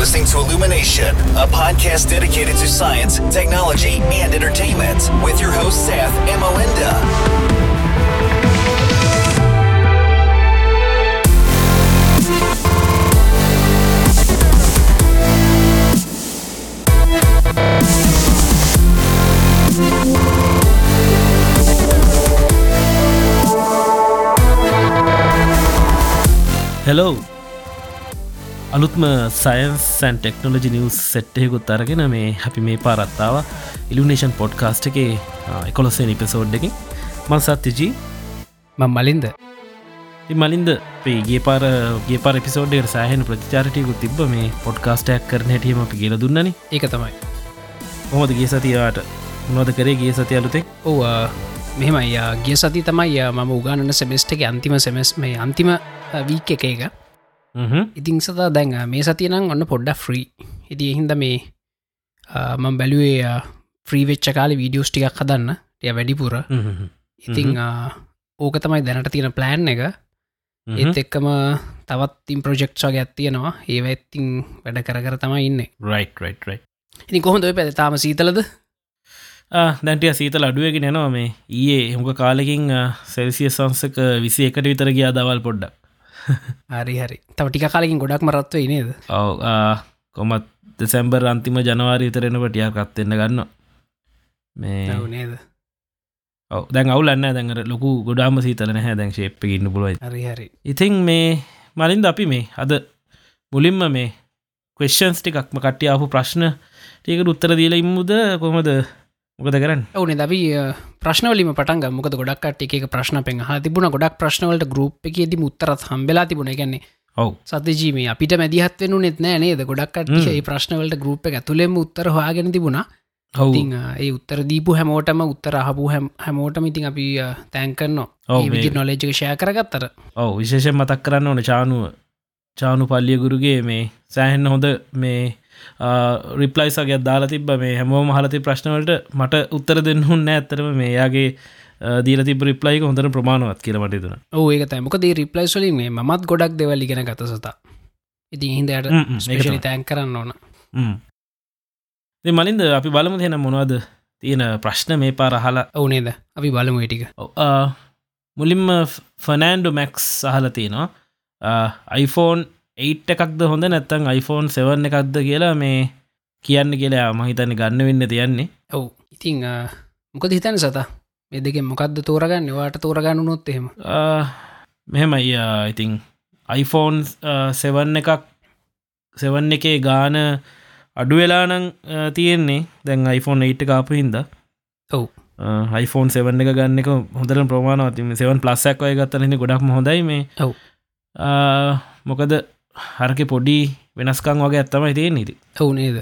listening to Illumination, a podcast dedicated to science, technology, and entertainment with your host, Seth and Melinda. Hello අලුත්ම science සන් technology news සෙට්ටයකුත් අරගෙන මේ හැපි මේ පාරත්තාව ඉල්ිනේෂන් podcast එක එකොලොසේ නිපසෝඩ් එකින්. මං සත්තිජී මං මලින්ද. මලින්ද පේගේ පාර ගේ පාර පිසෝඩ්ඩට සෑහන ප්‍රතිචාරටයකු තිබ මේ පොඩ්කාස්ටයක් කරන හැටියම අපි කියල දුන්නන. ඒක තමයි. හොමද ගේ සතියාට නොද කරේ ගේ සති අලුතෙක් ඕ මෙහෙම අයියා ගිය සති තමයි මම උගානන සෙමස්ට එක අන්තිම සෙමස් මේ අන්තිම වීක් එක එක ඉතිං සතා දැන් මේ සතියනම් ඔන්න පොඩ්ඩ ෆ්‍රී ඉති එහින්ද මේ මං බැලුවේ ෆ්‍රීවෙච්ච කාල වීඩියෝස් ටිකක් හදන්න. ය වැඩිපුර. ඉතිං ඕක තමයි දැනට තියෙන ප්ලෑන් එක. ඒත් එක්කම තවත් ඉම් ප්‍රජෙක්්ෂා ඇත්තියෙනවා ඒව ඇත්තිං වැඩ කර කර තමයි ඉන්න. රයි් ඉනි කොහොඳ පැ තාම සීතලද? දැන්ටිය සීතල අඩුවගෙන යනවා මේ ඒ හොක කාලෙකින් සෙල්සිය සංසක විසි එකට විතර ගියා දවල් පොඩ්ඩක් හරි හරි. තව ටික කාලකින් ගොඩක් මරත්ව නේද? ඔව කොමත් දෙසැම්බර් අන්තිම ජනවාරී විතරෙනට ටියක් කත්වෙන්න ගන්න මේ නේද? ඔව දැන් අවුලන්න දැඟට ලොකු ගොඩාම සීතලන හැ දැන් ශේප්ප ඉන්න පුළුව හරි හරි. ඉතින් මේ මලින්ද අපි මේ අද මුලින්ම මේ කවේෂන්ස් ටිකක්ම කට්ටිය ආපු ප්‍රශ්න ටිකට උත්තර දීල ඉම්මුද? කොමද මොකද කරන්න? ඕනේ දවී ප්‍රශ්නවලිම පටන් මොක ගොඩක් එක ප්‍රශ්න පෙන් හ තිබුණ. ගොඩක් ප්‍රශ්නවලට ගරුප් එකේද උත්තරත් හම්බෙලා තිබුණ. ගැන්නේ ඔව. සතජීම අපිට මැදිහත්වෙනු නෙත් නෑ නේද? ගොඩක්ට ඒ ප්‍රශ්නවලට ගරුප් එක ඇතුළෙම උත්තර හොයාගෙන තිබුණා. ඉතිං ඒ උත්තර දීපු හැමෝටම උත්තර අහපු හැමෝටම ඉතින් අපි තැන්කන්න විදි නොලේජක ෂය කරගත්තර ඔව විශේෂෙන් මතක් කරන්න ඕන චානුව චානු පල්ලිය ගුරුගේ මේ සෑහෙන්න හොඳ මේ රිප්ලයිසගේ දාලා තිබ මේ හැමෝම හලති ප්‍රශ්නවලට මට උත්තර දෙන්න හුන්න ඇත්තරම මේ යාගේ දීල තිබ රිප්ලයික හොඳර ප්‍රමාණවත් කියලමට තුන ඒක තැමක දී රිප්ලයිස්වලින් මේ මත් ගොඩක් දෙවල් ගෙන ගත සතා. ඉතින් හින්දයට ස්පේෂලි තැන් කරන්න ඕන. මලින්ද අපි බලමු දෙන මොනවද තියෙන ප්‍රශ්න මේ පාරහලා ඕනේද අපි බලමු ටික. මුලින්ම ෆනෑන්ඩු මැක්ස් සහල තියෙනවා. iPhone 8 එකක්ද හොඳ නැත්තං iPhone 7 එකක්ද කියලා මේ කියන්න කියලා මහිතන්න ගන්න වෙන්න තියන්නේ ඔවු. ඉතිං මොකද හිතන සතා? මේ දෙක මොකක්ද තෝරගන්න? වාට තෝරගන්න නොත් එහෙම. මෙහෙම ඉතිං iPhone 7 එකක් 7 එකේ ගාන අඩු වෙලානං තියෙන්නේ. දැන් iPhone 8 කාපු හින්ද. ඔවු. iPhone 7 එක ගන්න එක හොඳර ප්‍රමාණවතිම 7 ප්ලස්සක් අය ගත්තරෙන ගොඩක්ම හොඳයි මේ. ඔවු. මොකද හරක පොඩි වෙනස්කං වගේ ඇත්තමයි තිය නිති ඔවු නේද?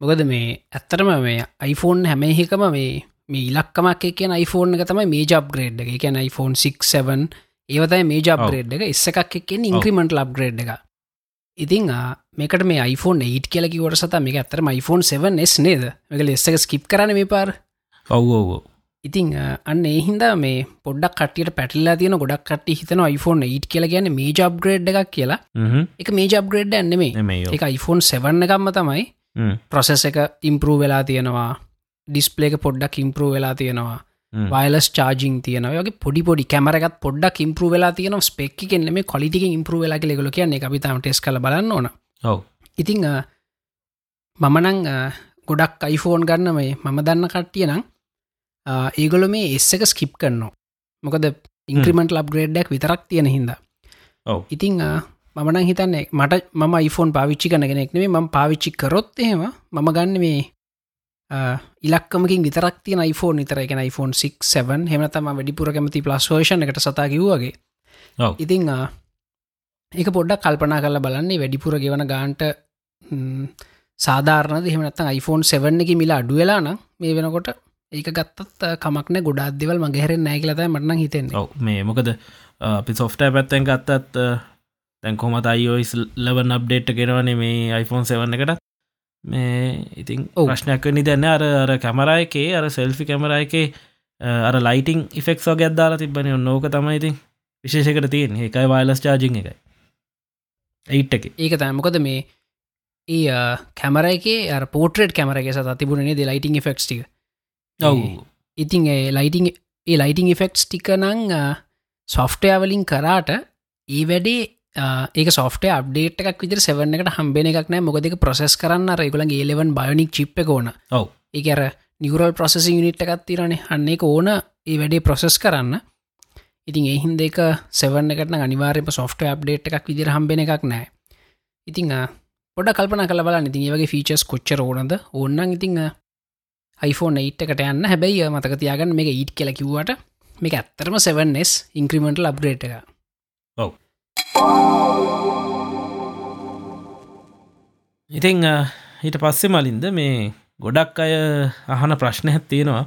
මොකද මේ ඇත්තරම මේ iPhone හැමහිකම මේ මේ ඉලක්කමක් කියන iPhone එක තමයි මේ ජබ්ග්‍රේඩ් එක. කියන iPhone 67 ඒවතයි මේ ජබ්ග්‍රේඩ් එක. එස්ස එකක් එක්කෙන් ඉංක්‍රමට ලබ්ග්‍රේඩ් එක. ඉතිං මේකට මේ iPhone 8 කියලකිවට සත මේ ඇතරම iPhone 7s නේද? මේක ලෙස්සක ස්කිප් කරන මේ පාර. ඔව්ෝ ඉතිං අන්න එහින්ද මේ පොඩක් කටියට පැටල්ලා තියන ගොඩක් කට හිතන iPhone 8 කියල ගැන මේ ජබ්ග්‍රේඩ් එකක් කියලා. එක මේ ජබ්ග්‍රේඩ් ඇන්නෙමේ එක iPhone 7 එකම්ම තමයි ප්‍රොසෙස් එක ඉම්පරූ වෙලා තියෙනවා. ඩිස්පලේක පොඩ්ඩක් ඉම්පරූ වෙලා තියෙනවා. වයිලස් චාජිං තියනවගේ පොඩි පොඩි කැමරගත් පොඩ්ඩක් ඉම්පරූ වෙලා තියන ස්පෙක්ක කෙන්නෙ මේ කොලිටික ඉම්පරූ වෙලා ලෙගල කියන්නේ. අපිතම ටෙස් කල බලන්න ඕන. ඉතිං මමනං ගොඩක් අයිෆෝන් ගන්න මේ මම දන්න කට්ටිය නම් ඒගොල මේ එස් එක ස්කිප් කරනවා. මොකද ඉංක්‍රමට ලබ් ග්‍රේඩ්ඩක් විතරක් තියෙන හිද ඉතිං මමනං හිතන්නේ මට මම iPhoneෆෝන් පාවිච්චි කනගෙනෙක්නේ ම පාවිච්චි කරොත් එහෙම මම ගන්න මේ ඉලක්කමකින් විතරක් තිය iPhone එක iPhone 67 හෙමතම වැඩිපුර කැමති ප්ලස්වේෂන් එකට සතා කිව්වගේ ඉතිං ඒක පොඩ්ඩක් කල්පනා කරලා බලන්නේ. වැඩිපුර ගෙවන ගාන්ට සාධාරන දෙහමනත් iPhone 7 එක මිලා අඩුවෙලා නම් මේ වෙනකොට ඒක ගත්තත් කමක්න ගොඩක් දෙවල් මගේ හැරෙන් නෑ කියලතයි මටන හිතෙන්නේ. ඔව මේ මොකද අපි සොෆ්ට පැත්තෙන් ගත්තත් තැන් කොමත් අයිෝයිස් ලබන් අප්ඩේට් කෙනවනේ මේ iPhone 7 එකට මේ ඉතින් ප්‍රශ්නයක් නිදන්න අර අර කැමරයකේ අර සෙල්ෆි කැමරයකේ අර ලයිටිං ඉෆෙක්ක් වගේ අදාලා තිබන නෝක තමයි ඉතින් විශේෂකට තියෙන් ඒකයි වයිලස් චාජිං එකයි. ඒට් එක. ඒක තැමකොද මේ ඒ කැමර එක පෝට්‍රේට් කැමරගේ සත තිබුණනේ ද ලයිටිං ෆෙක්ස් ටික ඔව්. ඉතින් ඒ ලයිටිං ඒ ලයිටිං ෆෙක්ස් ටික නං සොෆ්ටයවලින් කරාට ඒ වැඩේ ඒක සොෆ්ට අප්ඩේට එකක් විදිර සෙවන එකට හම්බෙන එකක් නෑ. මොකදක ප්‍රසෙස් කරන්න රෙගුලන් ඒලවන් බයනික් චිප් ඕන. ඔව්. ඒකර නිවරල් ප්‍රසෙසි නිට් එකත් තිරනේ එක ඕන ඒ වැඩේ ප්‍රොසෙස් කරන්න. ඉතින් එහින් දෙක සෙවන එකට අනිවාරම සොෆ්ට අප්ඩේට් එකක් විදිර හම්බෙන එකක් නෑ. ඉතිං පොඩ කල්පන කල බල ඉතින් ඒවගේ ෆීචස් කොච්චර ඕනද? ඔන්නන් ඉතිං iPhone 8 එකට යන්න. හැබැයි මතක තියාගන්න මේ ඊට් කියල කිව්වට මේ ඇත්තරම 7ස් ඉන්ක්‍රමෙන්ටල් අප්ග්‍රේට් එක ඔව්. ඉතිං ඊට පස්සෙ මලින්ද මේ ගොඩක් අය අහන ප්‍රශ්න හැත් තියෙනවා.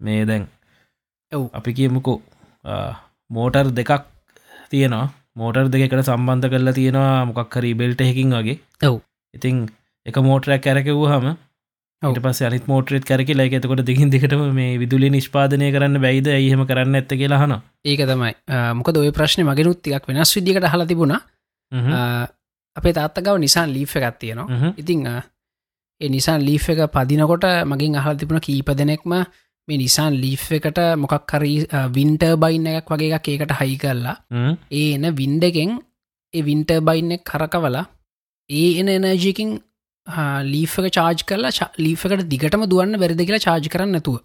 මේ දැන් ඔව්. අපි කියමුකෝ මෝටර් දෙකක් තියෙනවා. මෝටර් දෙකට සම්බන්ධ කරලා තියෙනවා මොකක් හරි බෙල්ට හැකින් වගේ. ඔව්. ඉතිං එක මෝටරයක් කැරකවූ හම ට පස අනිත් මෝටරෙත් කැරකි ලයික එතකොට දෙකින් දෙකටම මේ විදුලි නිෂ්පාදනය කරන්න බැයිද? ඒහෙම කරන්න ඇත්ත කියලා හන ඒක තමයි. මොක දොය ප්‍රශ්න මගෙනුත් තියක් වෙනස් විදිකට හල තිබුණා. අපේ තාත්තගව නිසාන් ලීෆ එකත් තියෙනවා. ඉතිං ඒ නිසාන් ලීෆ එක පදිනකොට මගින් අහල් තිබුණ කීප දෙනෙක්ම මේ නිසාන් ලීෆ් එකට මොකක් හරි වින්ට බයින්න එකක් වගේ එකක් ඒකට හයි කරලා ඒ එන වින්ඩකෙන් ඒ වින්ට බයින්න කරකවලා ඒ එන එනජිකින් ලීෆක චාර්ජ් කරලා ලීෆකට දිගටම දුවන්න බැරිද කියලා චාර්ජ් කරන්න නැතුව.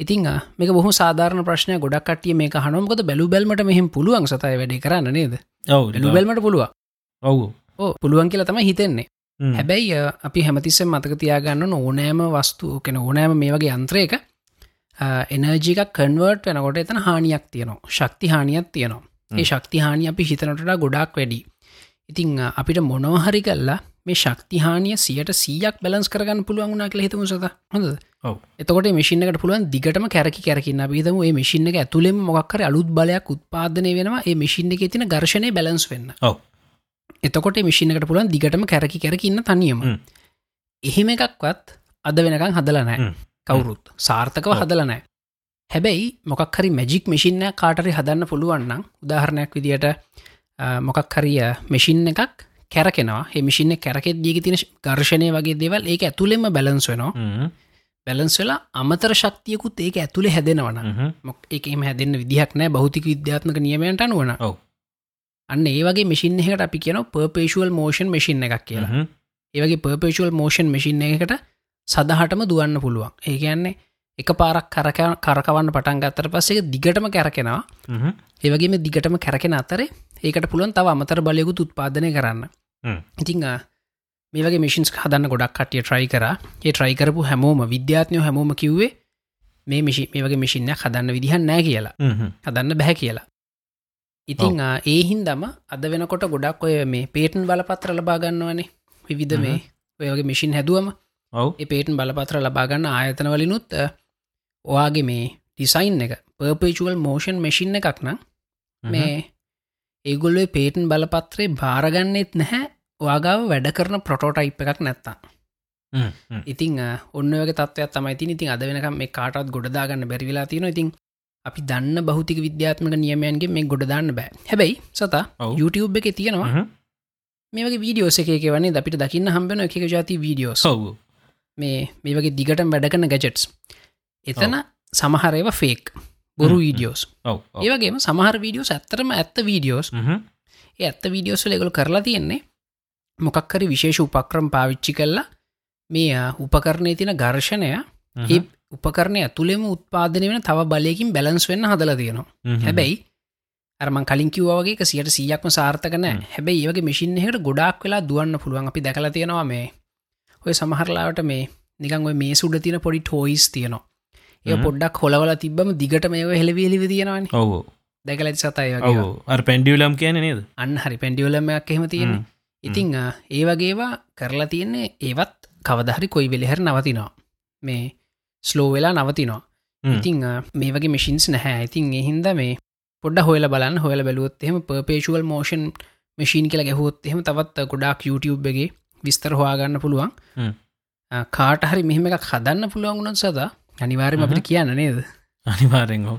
ඉතිං මේක බොහම සාධාරණ ප්‍රශ්නය ගොඩක් කටිය මේ හනොමකොද බැලු බැල්මට මෙහම පුළුවන් සතයි වැඩ කරන්න නේද? ඔව බැලු බැල්මට පුළුව ඔව් ඕ පුළුවන් කියලා තම හිතෙන්නේ. හැබැයි අපි හැමතිස්සෙන් මතක තියාගන්න ඕනෑම වස්තු කෙන ඕනෑම මේ වගේ අන්ත්‍රයක එනර්ජික කන්වර්ට් වෙනකොට එතන හානියක් තියනවා. ශක්ති හානියක් තියනවා. ඒ ශක්ති හානි අපි හිතනට ගොඩක් වැඩි ඉතිං අපිට මොනවහරි කල්ලා මේ ශක්තිහානිය සියට සීයක් බැලන්ස් කරගන්න පුළුවන් වුණනා කළ හිතමු සත. හොඳ එතකොට මිසිනකට පුළුවන් දිගටම කැරකි කැරකින්න. බීතම ඒ මිසින එක ඇතුළෙම මොක්කර අලුත් බලයක් උත්පාදනය වෙනවා. ඒ මිසින් එක තින ගර්ශණය බැලන්ස් වෙන්න. එතකොට මිසිනකට පුළුවන් දිගටම කැරකි කැරකින්න තනියම. එහෙම එකක්වත් අද වෙනකං හදලනෑ කවුරුත්. සාර්ථකව හදලනෑ හැබැයි මොකක් හරි මැජික් මිසින්න කාටරි හදන්න පුළුවන්නම් උදාහරණයක් විදියට මොකක් හරිය මෙසින් එකක් කැරකෙනවා. හෙමිසින්න කැරකෙත් දිග තින ගර්ශණය වගේ දෙවල් ඒක ඇතුළෙම බැලන්ස් වෙනවා. බැලන්ස් වෙලා අමතර ශක්තියකුත් ඒක ඇතුළේ හැදෙනවන මොක් එකම හැදන්න විදිහක් නෑ බෞතික විද්‍යාත්මක නියමයට අනුවන අන්න ඒවගේ මිසින් එකට අපි කියන පර්පේශුවල් මෝෂන් මසින් එකක් කියලා. ඒවගේ පර්පේශුවල් මෝෂන් මසින් එකට සදහටම දුවන්න පුළුවන්. ඒ කියන්නේ එක පාරක් කරක කරකවන්න පටන් ගත්තර පස්සේ දිගටම කැරකෙනවා. ඒවගේම දිගටම කැරකෙන අතරේ ඒකට පුළුවන් තව අමතර බලයකුත් උත්පාදනය කරන්න. ඉතිං මේ වගේ මිසින්ස් හදන්න ගොඩක් කටිය ට්‍රයි කර. ඒ ට්‍රයි කරපු හැමෝම විද්‍යාත්නය හැමෝම කිව්වේ මේ මිසි මේ වගේ මිසින්න හදන්න විදිහන් නෑ කියලා. හදන්න බැහැ කියලා. ඉතිං ඒහින්දම අද වෙනකොට ගොඩක් ඔය මේ පේටන් බලපත්‍ර ලබාගන්නවනේ විවිධ මේ ඔය වගේ මිසින් හැදුවම. ඔව්. ඒ පේටන් බලපත්‍ර ලබාගන්න ආයතන වලිනුත් ඔයාගේ මේ ඩිසයින් එක පර්පේචුවල් මෝෂන් මෙසින්න එකක් නම් මේ ඒගොල්ලේ පේටන් බලපත්‍රේ භාරගන්නෙත් නැහැ. වාගාව වැඩ කරන ප්‍රොටෝටයිප් එකක් නැත්තා ඉතිං ඔන්න වගේ තත්වයක් තමයි ති ඉතින් අද වෙනකම් මේ කාටත් ගොඩදාගන්න බැරිවෙලා තියෙන ඉතින් අපි දන්න බෞතික විද්‍යාත්මක නියමයන්ගේ මේ ගොඩදාන්න බෑ. හැබැයි සතා. YouTube එක තියෙනවා මේ වගේ වීඩියෝස එක වනේ අපිට දකින්න හම්බෙන එක ජාති වීඩියෝස් සව් මේ මේ වගේ දිගටම වැඩකන ගැජෙට්ස් එතන සමහරේව ෆේක් බොරු. වීඩියෝස්. ඒවගේම සමහර වීඩියෝස් ඇත්තරම ඇත්ත වීඩියෝස් ඇත්ත වීඩියෝස් ලෙගොල කරලා තියෙන්නේ මොකක්කරි විශේෂ උපක්‍රම් පාවිච්චි කල්ලා මේ උපකරණය තින ඝර්ෂණය ඒ උපකරණය ඇතුළෙම උත්පාදනය වෙන තව බලයකින් බැලන්ස් වෙන්න හදල තියෙනවා. හැබැයි අරමන් කලින් කිව්වාගේ සියට සියක්ම සාර්ථකන. හැබැයි ඒවගේ මිසින් එකට ගොඩක් වෙලා දුවන්න පුළුවන් අපි දැකලා තියෙනවා මේ ඔය සමහරලාට මේ නිකන් ඔය මේ සුඩ තින පොඩි ටෝයිස් තියනවා ඒ. පොඩ්ඩක් හොලවල තිබම දිගට මේ හෙලවිලිවි තියෙනවාන ඔව්. දැකලති සතයි අර පැන්ඩියලම් කියන නේද? අන්න හරි. පැන්ඩියවලමයක් එහෙම තියෙන්නේ. ඉතිං අ, ඒ වගේවා කරලා තියෙන්නේ ඒවත් කවදහරි කොයි වෙලෙහැර නවතිනවා. මේ ස්ලෝ වෙලා නවතිනවා. ඉතිං අ, මේ වගේ මිසින්ස් නැහැ. ඉතින් එහින්ද මේ පොඩ හොල බලන්න. හොල බැලුවොත් එහෙම පර්පේශුවල් මෝෂන් මශීන් කියලා ගැහුවොත් එහෙම තවත් ගොඩක් YouTube එකගේ විස්තර හවාගන්න පුළුවන්. අ, කාට හරි මෙහෙම එකක් හදන්න පුළුවන් වුණත් සදා අනිවාර්යම අපිට කියන්න නේද? අනිවාරෙන් හෝ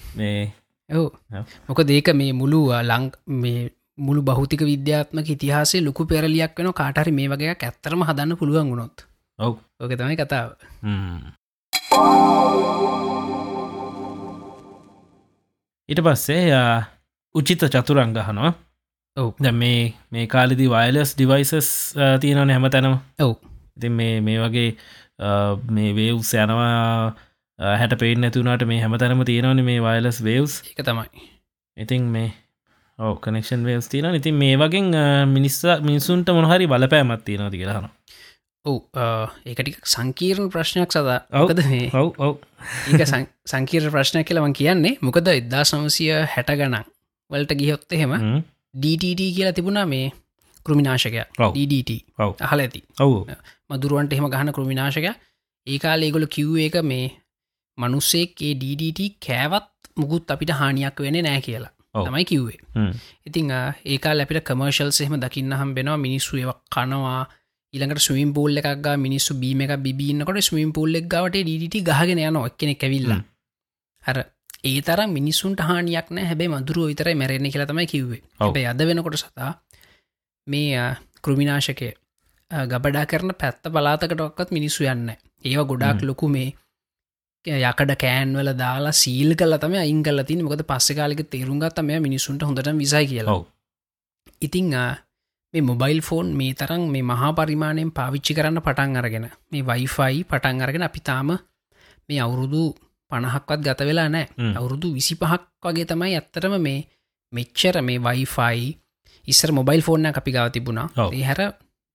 මේ ඔව. මොක දේක මේ මුළු ලං මේ මුළු බෞතික විද්‍යාත්මක ඉතිහාසේ ලොකු පෙරලියක් වෙන කාටහරි මේ වගේ ඇත්තරම හදන්න පුළුවන් වුණොත්. ඔව්. ඕක තමයි කතාව. ඊට පස්සේ උචිත චතුරංගහනවා ඔව්. දැ මේ මේ කාලිදි වයිලස් ඩිවයිසස් තියෙනවන හැම තැනම ඔව් ඉතින් මේ මේ වගේ මේ වේව්ස් යනවා හැට පේෙන් නැතුනට මේ හැම තැනම තියෙනවන මේ වයිලස් වේවස් එක තමයි. ඉතින් මේ ඕ කනෙක්ෂන් වේස් තියෙන ඉතින් මේ වගෙන් මිනිස්ස මිනිසුන්ට මොහරි බලපෑමත් තියෙනවති කියලාන ඔව් ඒකටික් සංකීර්ණ ප්‍රශ්නයක් සදා. අවකද මේ? ඔව් ඔව්. ඒක සංකීර ප්‍රශ්නය කියලවන් කියන්නේ. මොකද එදදා සමසය හැට ගණන් වලට ගියොත්ත එහෙම DTT කියලා තිබුණා මේ කෘමිනාශකය. DDT ඔව්. අහල ඇති. ඔවු මදුරුවන්ට එහෙම ගහන කෘමිනාශක ඒකාල ඒගොල කිව් එක මේ මනුස්සේක්ගේ DDT කෑවත් මුකුත් අපිට හානියක් වෙන නෑ කියලා. තමයි කිව්වේ. ඉතිං ඒකා ලැපිට කමර්ශල් සෙහම දකින්න හම් වෙනවා. මිනිස්සු ඒවක් කනවා. ඉළඟට ස්වීම් පූල් එකක් මිනිස්සු බීම එක බින්නකොට ස්වීම් පූල් එක් ගවට ඩට ගහගෙන යන එක්කෙනෙ කැවිල්ලා හර ඒ තරම් මිනිස්සුන්ට හානියක් නෑ හැබැයි මදුරුව විතරයි මැරෙන්නේ කියලා තමයි කිව්වේ. හැබැයි අද වෙනකොට සතා මේ කෘමිනාශකය ගබඩා කරන පැත්ත බලාතකටක්වත් මිනිස්සු යන්න ඒවා ගොඩාක් ලොකු මේ යකඩ කෑන්වල දාලා සීල් කල තම කල තින මොකද පස්සකාලික තේරුම්ගත් මේ මිනිසුන්ට හොඳට විසයි කියලා. ඉතිං මේ මොබයිල් ෆෝන් මේ තරම් මේ මහා පරිමාණයෙන් පාවිච්චි කරන්න පටන් අරගෙන මේ වයිෆයි පටන් අරගෙන අපි තාම මේ අවුරුදු පණහක්වත් ගත වෙලා නෑ. අවුරුදු විසි පහක් වගේ තමයි ඇත්තරම මේ මෙච්චර මේ වයිෆයි ඉස්සර මොබයිල් ෆෝර්න අපි ගව තිබුණා. ඒ හැර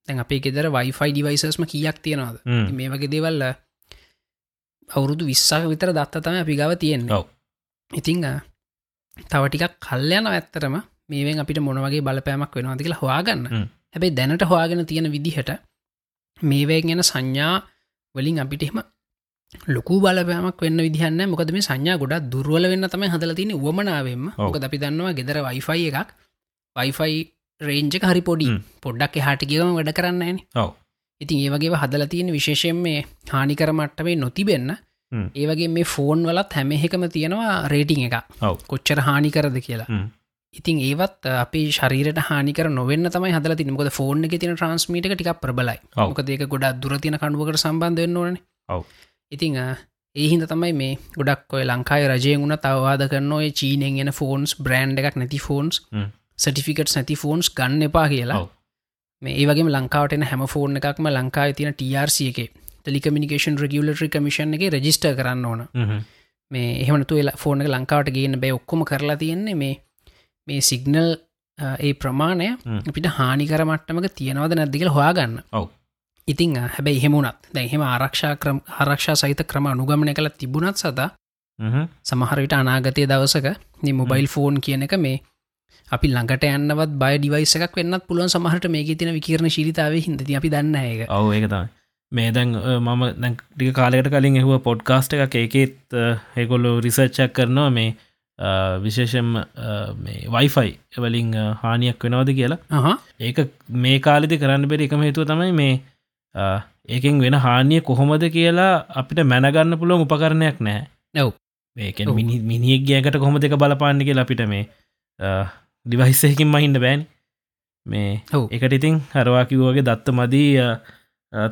තැන් අපේ ගෙදර වයිෆයි ඩිවයිසස්ම කියක් තියෙනවාද. මේ වගේ දේවල්ල අවුරුදු විස්සාක විතර දත්ත තම අපි ගව තියෙන්නේ ඔව්. ඉතිං තව ටිකක් කල්යන ඇත්තරම මේෙන් අපිට මොනවගේ බලපෑමක් වෙනවාද කියලා හොයාගන්න හ්ම්. හැබැයි දැනට හොයාගෙන තියෙන විදිහට මේවැ ගැන සංඥා වලින් අපිට එහෙම ලොකු බලපෑමක් වෙන්න විදිහන්න මොකද මේ සංඥා ගොඩක් දුර්වල වෙන්න තමයි හදල තින වමනාවෙන්ම. මොකද අපි දන්නවා ගෙදර වයිෆයි එකක් වයිෆයි රේන්ජක හරි පොඩි. පොඩ්ඩක් එහාට කියවම වැඩ කරන්න ඔව් ඉතින් ඒවගේ හදල තියෙන විශේෂයෙන් මේ හානිකර මට්ටමේ නොතිබෙන්න. ඒවගේ මේ ෆෝන් වලත් හැම එකම තියෙනවා රේටිං එක කොච්චර හානිකරද කියලා. ඉතින් ඒවත් අපේ ශරීරට හානිකර නොවෙන්න තමයි හදල තින මොකද ෆෝන් එක තින ට්‍රන්ස්මීට ටික් ප්‍රබලයි ඔව්. මොකද ඒක ගොඩක් දුර තින කණුවකට සම්බන්ධ වෙන්න ඕන. ඉතිං ඒහින්ද තමයි මේ ගොඩක් ඔය ලංකායි රජය වුණ තවවාද කරන්න ඔය චීනෙන් එන ෆෝන්ස් බ්‍රන්් එකක් නැති ෆෝන්ස්. සටිෆිකට් නැති ෆෝන්ස් ගන්න එපා කියලා. මේ ඒවගේ ලංකාවටන හැම ෆෝන් එකක්ම ලංකාව තින TRC එක ටෙලිකමිනිකේන් රගියලටරි කමිෂන් එක රජිස්ට කරන්න ඕන. මේ එහෙමනතු ෆෝන එක ලංකාවට ගන්න බෑ ඔක්කොම කරලා තියෙන්නේ මේ මේ සිගනල් ඒ ප්‍රමාණය. අපිට හානිකර මට්ටමක තියෙනවද නැද්දිකල හොයාගන්න ඔව්. ඉතිං හැබැයි එහෙමුණත් දැ එහෙම ආරක්ෂා ක්‍රම ආරක්ෂා සහිත ක්‍රම අනුගමනය කළ තිබුණත් හ්ම්. සමහරවිට අනාගතය දවසක මොබයිල් ෆෝන් කියන එක මේ අපි ළඟට යන්නවත් බය ඩිවයිස එකක් වෙන්නත් පුළුවන් සමහට මේ තින විකරණ ශීලිතාව හිද අපි දන්න ඒක. ඔව් ඒක තමයි. මේ දැන් මම දැටික කාලෙකට කලින් එහුව පොඩ්කාස්ට එකක් ඒකෙත් ඒකොල්ලො රිසර්ච්චක් කරනවා මේ අ, විශේෂෙන් මේ වයිෆයි වලින් අ, හානියක් වෙනවද කියලා. ඒක මේ කාලෙදි කරන්න බෙරි එකම හේතුව තමයි මේ ඒකෙන් වෙන හානිය කොහොමද කියලා අපිට මැනගන්න පුළුවන් උපකරණයක් නැහැ. නැව් මේක ඔව්. මිනි මිනිියක් ගෑකට කොහොම දෙක බලපාන්න කියලා අපිට මේ ඩිවයිස්සයකින් මහින්ඩ බෑන්. මේ. එකට ඉතින් හරවාකිව්වගේ දත්ත මදී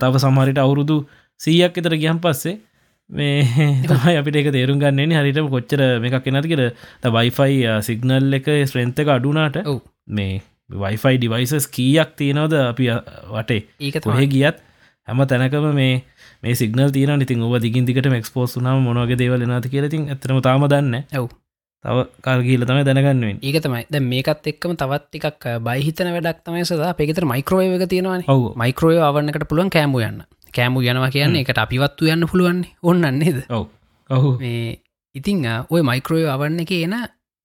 තව සමහරිට අවුරුදු සීයක් එතර ගියම් පස්සේ මේ තමයි අපිට එක තේරුම් ගන්නේ හරිට කොච්චර එකක් එනති කියර වයිෆයි සිගනල් එක ස්ත්‍රෙන්ත එක අඩුනාට. මේ වයිෆයි ඩිවයිසස් කීයක් තියෙනවද අපි වටේ? ඒක කොහෙ ගියත් හැම තැනකම මේ මේ සිගනල් තියන ඉතින් ඔබ දිගින් දිකට මක්ස්පෝස් වනාම මොනවගේ දේවල් නති කියලතින් ඇතරම තාම දන්න ඔව්. තව කාල්ගීල තමයි දැනගන්නුවෙන් ඒක තමයි. ද මේකත් එක්කම තවත් එකක් බයිහිතන වැඩක් තමයි සදා. පෙතර මයික්‍රෝය එක තියෙනවාන. ඔවු. මයික්‍රෝය අවන්නකට පුළුවන් කෑමු යන්න. කෑමු යනවා කියන්නේ එකට අපිවත්තු යන්න පුළුවන් ඔන්නන්නේද ඔහු මේ ඉතිං ඔය මයික්‍රෝය අවන්න එක එන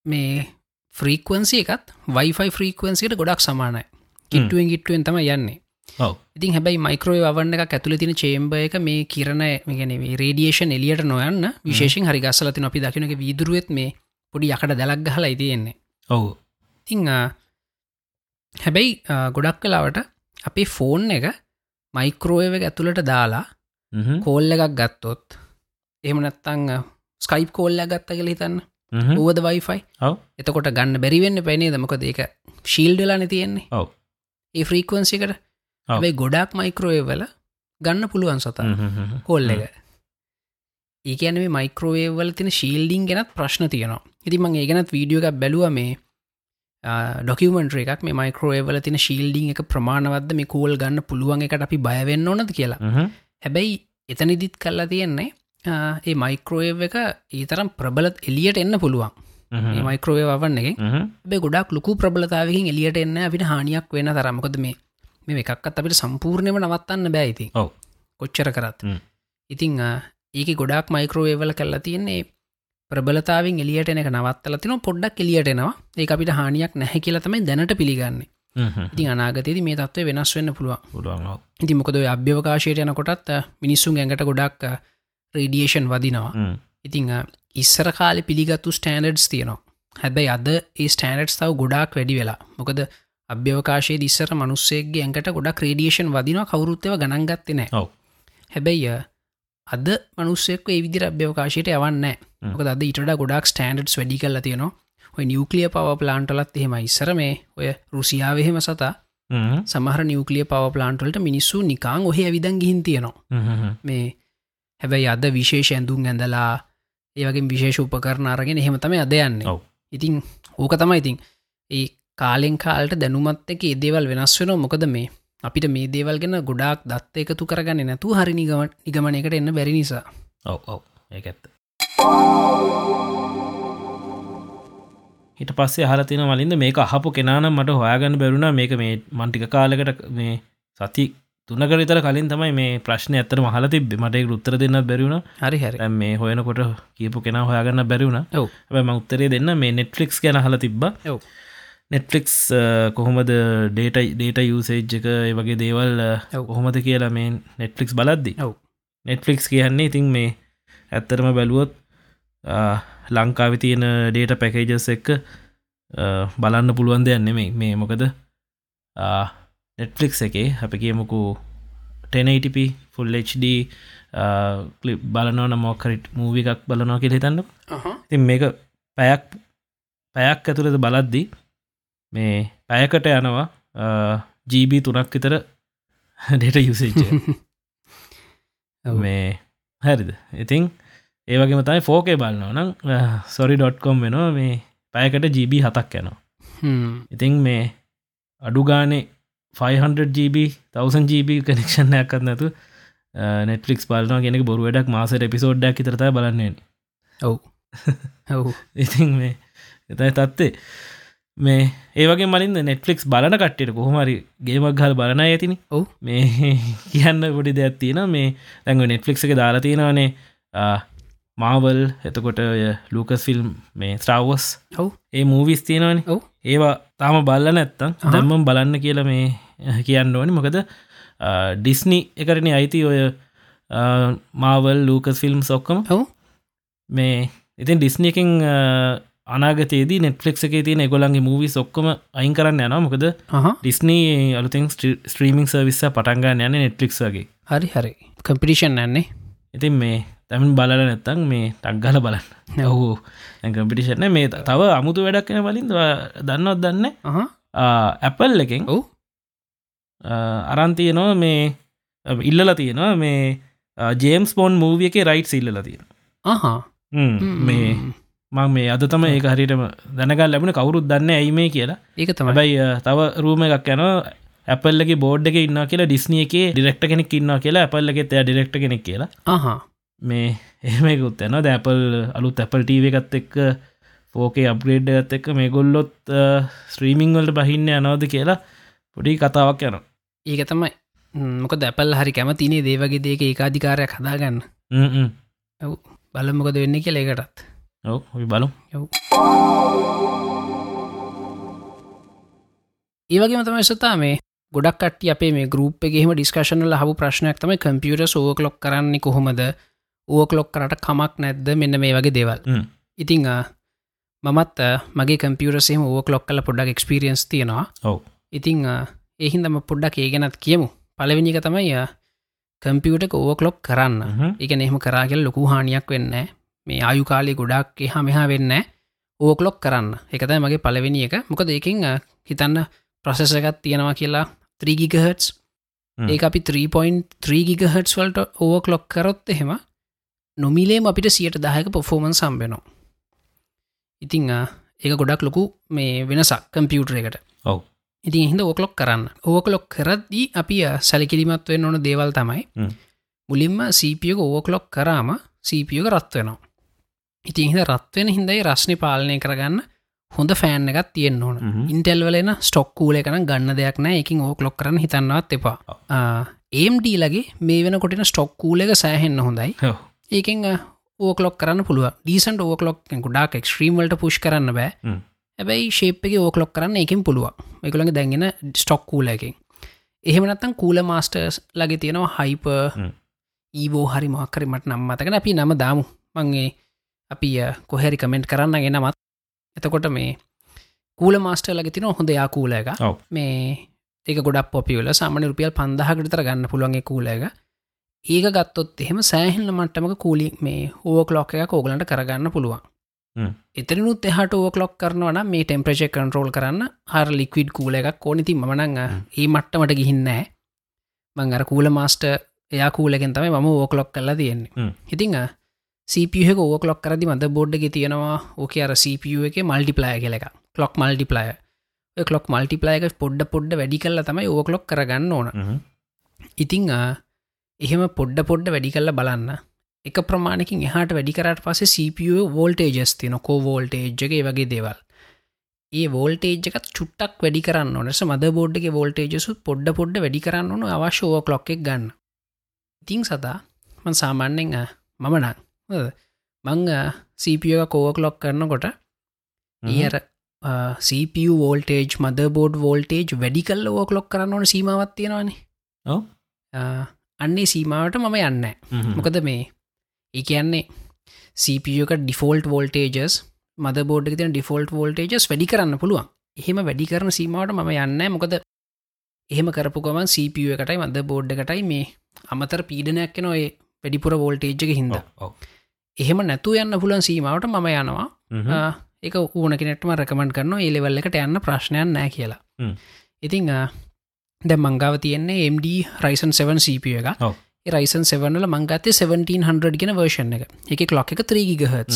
මේ ෆ්‍රීකවන්සි එකත් වයිෆයි ෆ්‍රීකවන්සිට ගොඩක් සමානයි. කිට්ටුවෙන් ගිට්ටුවෙන් තම යන්නේ. ඔව්. ඉතින් හැබයි මයික්‍රෝය අවන්න එක ඇතුල තින චේම්බ එක මේ කිරණ ගැන රේඩියේෂන් එලියට නොයන්න විශේෂෙන් හරි ගස්සලතින අපි දකිනක වීදුරුවත් මේ පොඩි යකට දැලක් ගහලා ඉතියෙන්නේ ඔවු. ඉතිං හැබැයි ගොඩක් කලාවට අපේ ෆෝන් එක මයික්‍රෝයව ඇතුළට දාලා කෝල්ල එකක් ගත්තොත් එහමනත්තං ස්කයිප් කෝල්ල ගත්ත කළ හිතන්න? ඕද වයිෆයි? එතකොට ගන්න බැරිවෙන්න පැනේ දමක ඒක ශීල්ඩලාන තියෙන්නේ. ඔව්. ඒ ෆ්‍රීකවන්සිකට. ඇයි ගොඩක් මයික්‍රෝවල ගන්න පුළුවන් සතා. කොල්ල එක. ඒකන මේ මයික්‍රෝවේවල් තින ශීල්ඩිං ගෙනත් ප්‍රශ්න තියනවා ඉති මං ඒගෙනත් වීඩියෝ එකක් බැලුව මේ ඩොකමෙන්ට්‍ර එකක්. මේ මයික්‍රෝවල තින ශීල්ඩිං එක ප්‍රමාණවද මේ කෝල් ගන්න පුළුවන් එකට අපි බයවෙන්න ඕනද කියලා. හැබැයි එතනිදිත් කල්ලා තියෙන්නේ ඒ මයික්‍රෝව් එක ඊතරම් ප්‍රබලත් එලියට එන්න පුළුවන්. මයික්‍රෝවය වන්න එක බේ ගොඩක් ලොකු ප්‍රබලතාවකින් එලියට එන්න අපිට හානියක් වෙන තරමකොද මේ මේ එකක්ත් අපිට සම්පූර්ණයම නවත්තන්න බෑයිති. කොච්චර කරත්. ඉතිං ඒක ගොඩක් මයික්‍රෝවේවල කල්ලා තියෙන්නේ ප්‍රබලතාවෙන් එලියට එනක නවත්තල තින පොඩ්ඩක් එලියට එනවා. ඒ අපිට හානියක් නැහැ කියලතමයි දැනට පිළිගන්නේ. ඉතින් අනාගතයේද මේ තත්ව වෙනස් වෙන්න පුළුවන්. ඉති මොකද අභ්‍යවකාශයට යනකොටත් මිනිස්සුන් ඇඟට ගොඩක් රේඩියේෂන් වදිනවා. ඉතිං ඉස්සර කාලෙ පිළිගත්තු ස්ටෑනඩ්ස් තියනවා. හැබැයි අද ඒ ස්ටෑනඩ්ස් තව ගොඩක් වැඩි වෙලා. මොකද අභ්‍යවකාශයේ දිස්සර මනුස්සේගේ ඇඟට ගොඩක් රේඩියේෂන් වදිනවා කවරුත්තව ගණන්ගත්ති නෑ ඔව්. හැබැයි අද මනුස්සෙක් ඒ විදිර අභ්‍යවකාශයට යවන්න අද ඉට ගොඩක් ස්ටෑන්ඩඩ්ස් වැඩි කල්ල තියෙනවා. ඔය නිියවකලිය පව ප්ලාන්ටලත් එහෙම ඉස්සර මේ ඔය රුසියාවහෙම සතා. සමහර නිියවකලිය පව ප්ලාන්ටලට මිනිස්සු නිකාං ඔහ විදන් ගිහින් තියෙනවා. මේ හැබැයි අද විශේෂ ඇඳුම් ඇඳලා ඒවගේ විශේෂ උපකරන අරගෙන එහෙම තම අද යන්නේ. ඉතින් ඕක තමයි ඉතින් ඒ කාලෙන් කාල්ට දැනුමත් එක ඒ දේවල් වෙනස් වෙන මොකද මේ අපිට මේ දේවල් ගෙන ගොඩක් දත්ත එකතු කරගන්න නැතු හරි නිගම නිගමනයකට එන්න බැරි නිසා. ඔව් ඔව්. ඒක ඇත්ත හිට පස්සේ හලතින මලින්ද මේක අහපු කෙනානම් මට හොයාගන්න බැරුණ මේක මේ මන්ටික කාලකට මේ සති තුනක විතර කලින් තමයි මේ ප්‍රශ්න ඇතර මහල තිබ මට උත්තර දෙන්න බැරිවුණ හරි හරි. මේ හොයනකොට කියපු කෙනා හොයාගන්න බැරිවුණ ම උත්තරේ දෙන්න මේ නෙට්ලික්ස් ගැන හල තිබ්බ. නෙට්ලික්ස් කොහොමද ඩේට ඩේට යුසේජ් එක ඒ වගේ දේවල්. කොහොමද කියලා මේ නෙට්ලික්ස් බලද්දි. ඔව්. නෙට්ෆලික්ස් කියන්නේ ඉතින් මේ ඇත්තරම බැලුවොත් ලංකාවි තියෙන ඩේට පැකේජස් එක්ක බලන්න පුළුවන් දෙයක් නෙමේ මේ මොකද? නෙට්ෆලික්ස් එකේ අප කියමුකු 1080p ෆුල් HD කලිප් බලනවන මොකරිට් මූවි එකක් බලනවා කිය හිතන්න ඉතින් මේක පැයක් පැයක් ඇතුළද බලද්දි මේ පැයකට යනවා ජීබී තුනක් විතර ඩේට යුසේජ. මේ හැරිද? ඉතිං ඒවගේම තයි ෆෝකේ බලන්නව නම් සොරි.කොම් වෙනවා. මේ පැයකට ජීබ හතක් යනවා. හ්ම්. ඉතිං මේ අඩු ගානේ 500GB 1000GB කනෙක්ෂණයක් නැතු නෙටලික්ස් බලන ගෙනෙක බොරු වැඩක්. මාසට එපිසෝඩ්ඩක් තරත බලන්නේ. ඔව්. ඔව්. ඉතින් මේ එතයි තත්වේ මේ ඒවගේ මලින්ද නෙට්ලික්ස් බලන කට්ටට කොහොමරි ගේමක් හල් බලන ඇතිනි. ඔව්. මේ කියන්න පොඩි දෙයක් තියෙන මේ දැඟ නෙට්ෆලික්ස් එක දාලා තියෙනවානේ මාවල් එතකොට ලූකස් ෆිල්ම් මේ ස්ට්‍රවස් ඔව්. ඒ මූවිස් තියෙනවනි. ඔව්. ඒවා තාම බල්ල නැත්තම්. දැම්මම් බලන්න කියල මේ කියන්න ඕනි. මොකද ඩිස්නි එකරණ අයිති ඔය මාවල් ලූකස් ෆිල්ම් සොක්කම ඔව්. මේ ඉතින් ඩිස්නි එකින් අනාගතයේදී නෙට්ලික් එක තියෙන ගොලන්ගේ මූවි සොක්කම අයින් කරන්න යන මොකද ඩිස්නී අලුතින් ස්ට්‍රීමිං සර්විස්ස පටන්ගන්න යන නෙට්ලික් වගේ. හරි හරි. කම්පිටිෂන් ඇන්නේ ඉතින් මේ තැමින් බලල නැත්තං මේ ටක්ගල බලන්න. ඔහු කම්පිටිෂන මේ තව අමුතු වැඩක් කෙන වලින් දන්නවත් දන්න? ඇපල් එකෙන්. ඔව්. අරන්තියනවා මේ ඉල්ලල තියෙනවා මේ ජේම්ස් පොන් මූවිය එක රයිට් ඉල්ල තියෙන අහා. මේ මං මේ අද තම ඒ හරිටම දැනගල් ලැබෙන කවුරුත් දන්න ඇයි මේ කියලා. ඒක අ, තව රූම එකක් යන ඇපල්ලගේ බෝඩ් එක ඉන්න කියලා ඩිස්නිය එක ඩිරෙක්ට කෙනෙක් ඉන්න කියලා ඇපල්ලගෙත් එය ඩිරෙක්ට කෙනෙක් කියලා. අහා මේ එහෙමකුත් ඇන දැපල් අලුත් ඇපල් ටීව එකත් එක්ක ෆෝකේ අප්ග්‍රේඩ් ඇත් එක්ක මේ ගොල්ලොත් ස්ත්‍රීමිං වලට බහින්න යනවද කියලා පොඩි කතාවක් යන ඒක තමයි. මොක දැපල් හරි කැමතිනේ දේවගේ දේක ඒකාධිකාරයක් හදාගන්න. ඔව්. බලමොකද වෙන්න කිය ඒකටත්. ඔව බලු ඔව්. ඒවගේම තමයි සතා මේ ගොඩක් කට අපේ මේ ගරුප් එකෙම ඩිස්කශනල හබ ප්‍රශ්නයක් තමයි කම්පියුට සෝක ලොක් කරන්නේ කොහොමද ඕක ලොක් කරට කමක් නැද්ද? මෙන්න මේ වගේ දේවල්. ඉතිං මමත් මගේ කම්පියරසේම ඕක ලොක් කල පොඩ්ඩක් එක්ස්පිරියන්ස් තියෙනවා. ඔව්. ඉතිං එහින්දම පොඩ්ඩක් ඒ ගැනත් කියමු. පලවෙනික තමයි කම්පියුට ඕක ලොක් කරන්න. එක එහෙම කරාගල් ලොකු හානියක් වෙන්න මේ ආයු කාලේ ගොඩක් එහා මෙහා වෙන්න ඕකලොක් කරන්න. එකතයි මගේ පලවෙනි එක. මොකද ඒකින් හිතන්න ප්‍රසෙස එකත් තියෙනවා කියලා 3ගිගහටස් ඒ අපි 3.3 ගිගහටස් වලට ඕවකලොක් කරොත් එහෙම නොමිලේම අපිට සියට දායක පොෆෝමන් සම්බෙනවා ඉතිං ඒක ගොඩක් ලොකු මේ වෙනසක් කම්පියුටර එකට. ඔව. ඉතින් හිද ඕකලොක් කරන්න. ඕකලොක් කරද්දී අපි සැලකිලිමත් වෙන්න ඕන දේවල් තමයි මුලින්ම සීපියක ඕකලොක් කරාම සීපියක රත්වෙනවා ඉතින් හිද රත්වෙන හිදයි රශ්නි පාලනය කරගන්න හොඳ ෆෑන් එකත් තියෙන් ඕන. ඉන්ටෙල්වලෙන ස්ටොක් කූල එකන ගන්න දෙයක් නෑ. එකින් ඕකලොක් කරන්න හිතන්නවත් එපා. ඒම්ඩ ලගේ මේ වෙන කොටින ස්ටොක් කූල එක සෑහෙන්න හොඳයි ඒකෙන් ඕකලොක් කරන්න පුළුව ඩීසන්ට ඕකලොක් ගොඩක් එක්ස්ට්‍රීම්වලට පුෂ් කරන්න බෑ. ඇබැයි ශේප්ක ඕකලොක් කරන්න එකින් පුළුව එකළඟ දැගෙන ස්ටොක් කූලකින් එහෙමනත්තන් කූල මාස්ටර්ස් ලගේ තියෙනවා හයිප ඊවෝ හරි මක්කරි මට නම් මතකන අපි නම දාමු. මංගේ අපි කොහැරි කමෙන්ට් කරන්න ගෙන මත් එතකොට මේ කූල මාස්ටර් ලග තින හොඳ යා කූල එක මේ ඒක ගොඩක් පොපියල සාමන රුපියල් පන්දහකටතර ගන්න පුළුවන්ගේ කූල එක ඒක ගත්තොත් එහෙම සෑහිල්ල මට්ටමක කූලි මේ ඕ කලොක් එක කෝගලට කරගන්න පුළුවන්. එතරිනුත් එහට ඕ කලොක් කරනවන මේ ටෙම්ප්‍රේෂ කන්ටරෝල් කරන්න හර ලික්විඩ් කූල එකක් ඕනිති මනං ඒ මට්ටමට ගිහින්නෑ මං අර කූල මාස්ට එයා කූලකෙන් තමයි මම ඕ කලොක් කල්ලා තියෙන්නේ. ඉතිං සපහ ඕ කලොක් කරදි මද බෝඩ්ඩ තියෙනවා. ඕක අර සප එක එක කලොක් මල්ටිපලය කලොක් මල්ටිපලයක පොඩ්ඩ පොඩ්ඩ වැඩි කල්ල තමයි ඕ කලොක් කරගන්න ඕන. ඉතිං එහෙම පොඩ්ඩ පොඩ්ඩ වැඩි කල්ල බලන්න. එක ප්‍රමාණකින් එහට වැඩි කරට පසේ CPU වෝල්ටේජස් තින කෝ වෝල්ටේජ්ගේ වගේ දේවල්. ඒ වෝල්ටේජ්කත් චුට්ටක් වැඩි කරන්න ඕනස මද බෝඩ්ගේ වෝල්ටේජසු පොඩ්ඩ පොඩ්ඩ වැඩි කරන්න ඕන. අවශ්‍යෝව කලොක් එක ගන්න. ඉතිං සතා මන් සාමාන්‍යෙන් මම නං මං සපිය කෝව කලොක් කරනකොට ඒර CPU voltage motherboard voltage වැඩි කල්ල ඕ කලොක් කරන්න ඕන සීමවත් තියෙනවානේ අන්නේ සීමාවට මම යන්න මොකද මේ ඒ කියන්නේ සපක ඩිෆෝල්ට් වෝල්ටේජස් මද බෝඩ් තින ඩිෆෝල්ට් වෝල්ටේජස් වැඩි කරන්න පුළුවන්. එහෙම වැඩි කරන සීමාවට මම යන්න මොකද එහෙම කරපුකම සප එකටයි මද බෝඩ් එකටයි මේ අමතර පීඩනයක් නොය වැඩිපුර වෝල්ටේජ්ක හින්ද. එහෙම නැතු යන්න පුලන් සීමාවට මම යනවා. එක ඕන කෙනෙටම රකමට කරන්න ඒලෙවල් එකට යන්න ප්‍රශ්නයන් නෑ කියලා. ඉතිං දැ මංගාව තියෙන්නේ MD රයිසන් 7 CP එක රයිසන් 7ල මංගත්තේ 1700 ගෙන වර්ෂන් එක. එක ලොක් එක 3ගිගහත්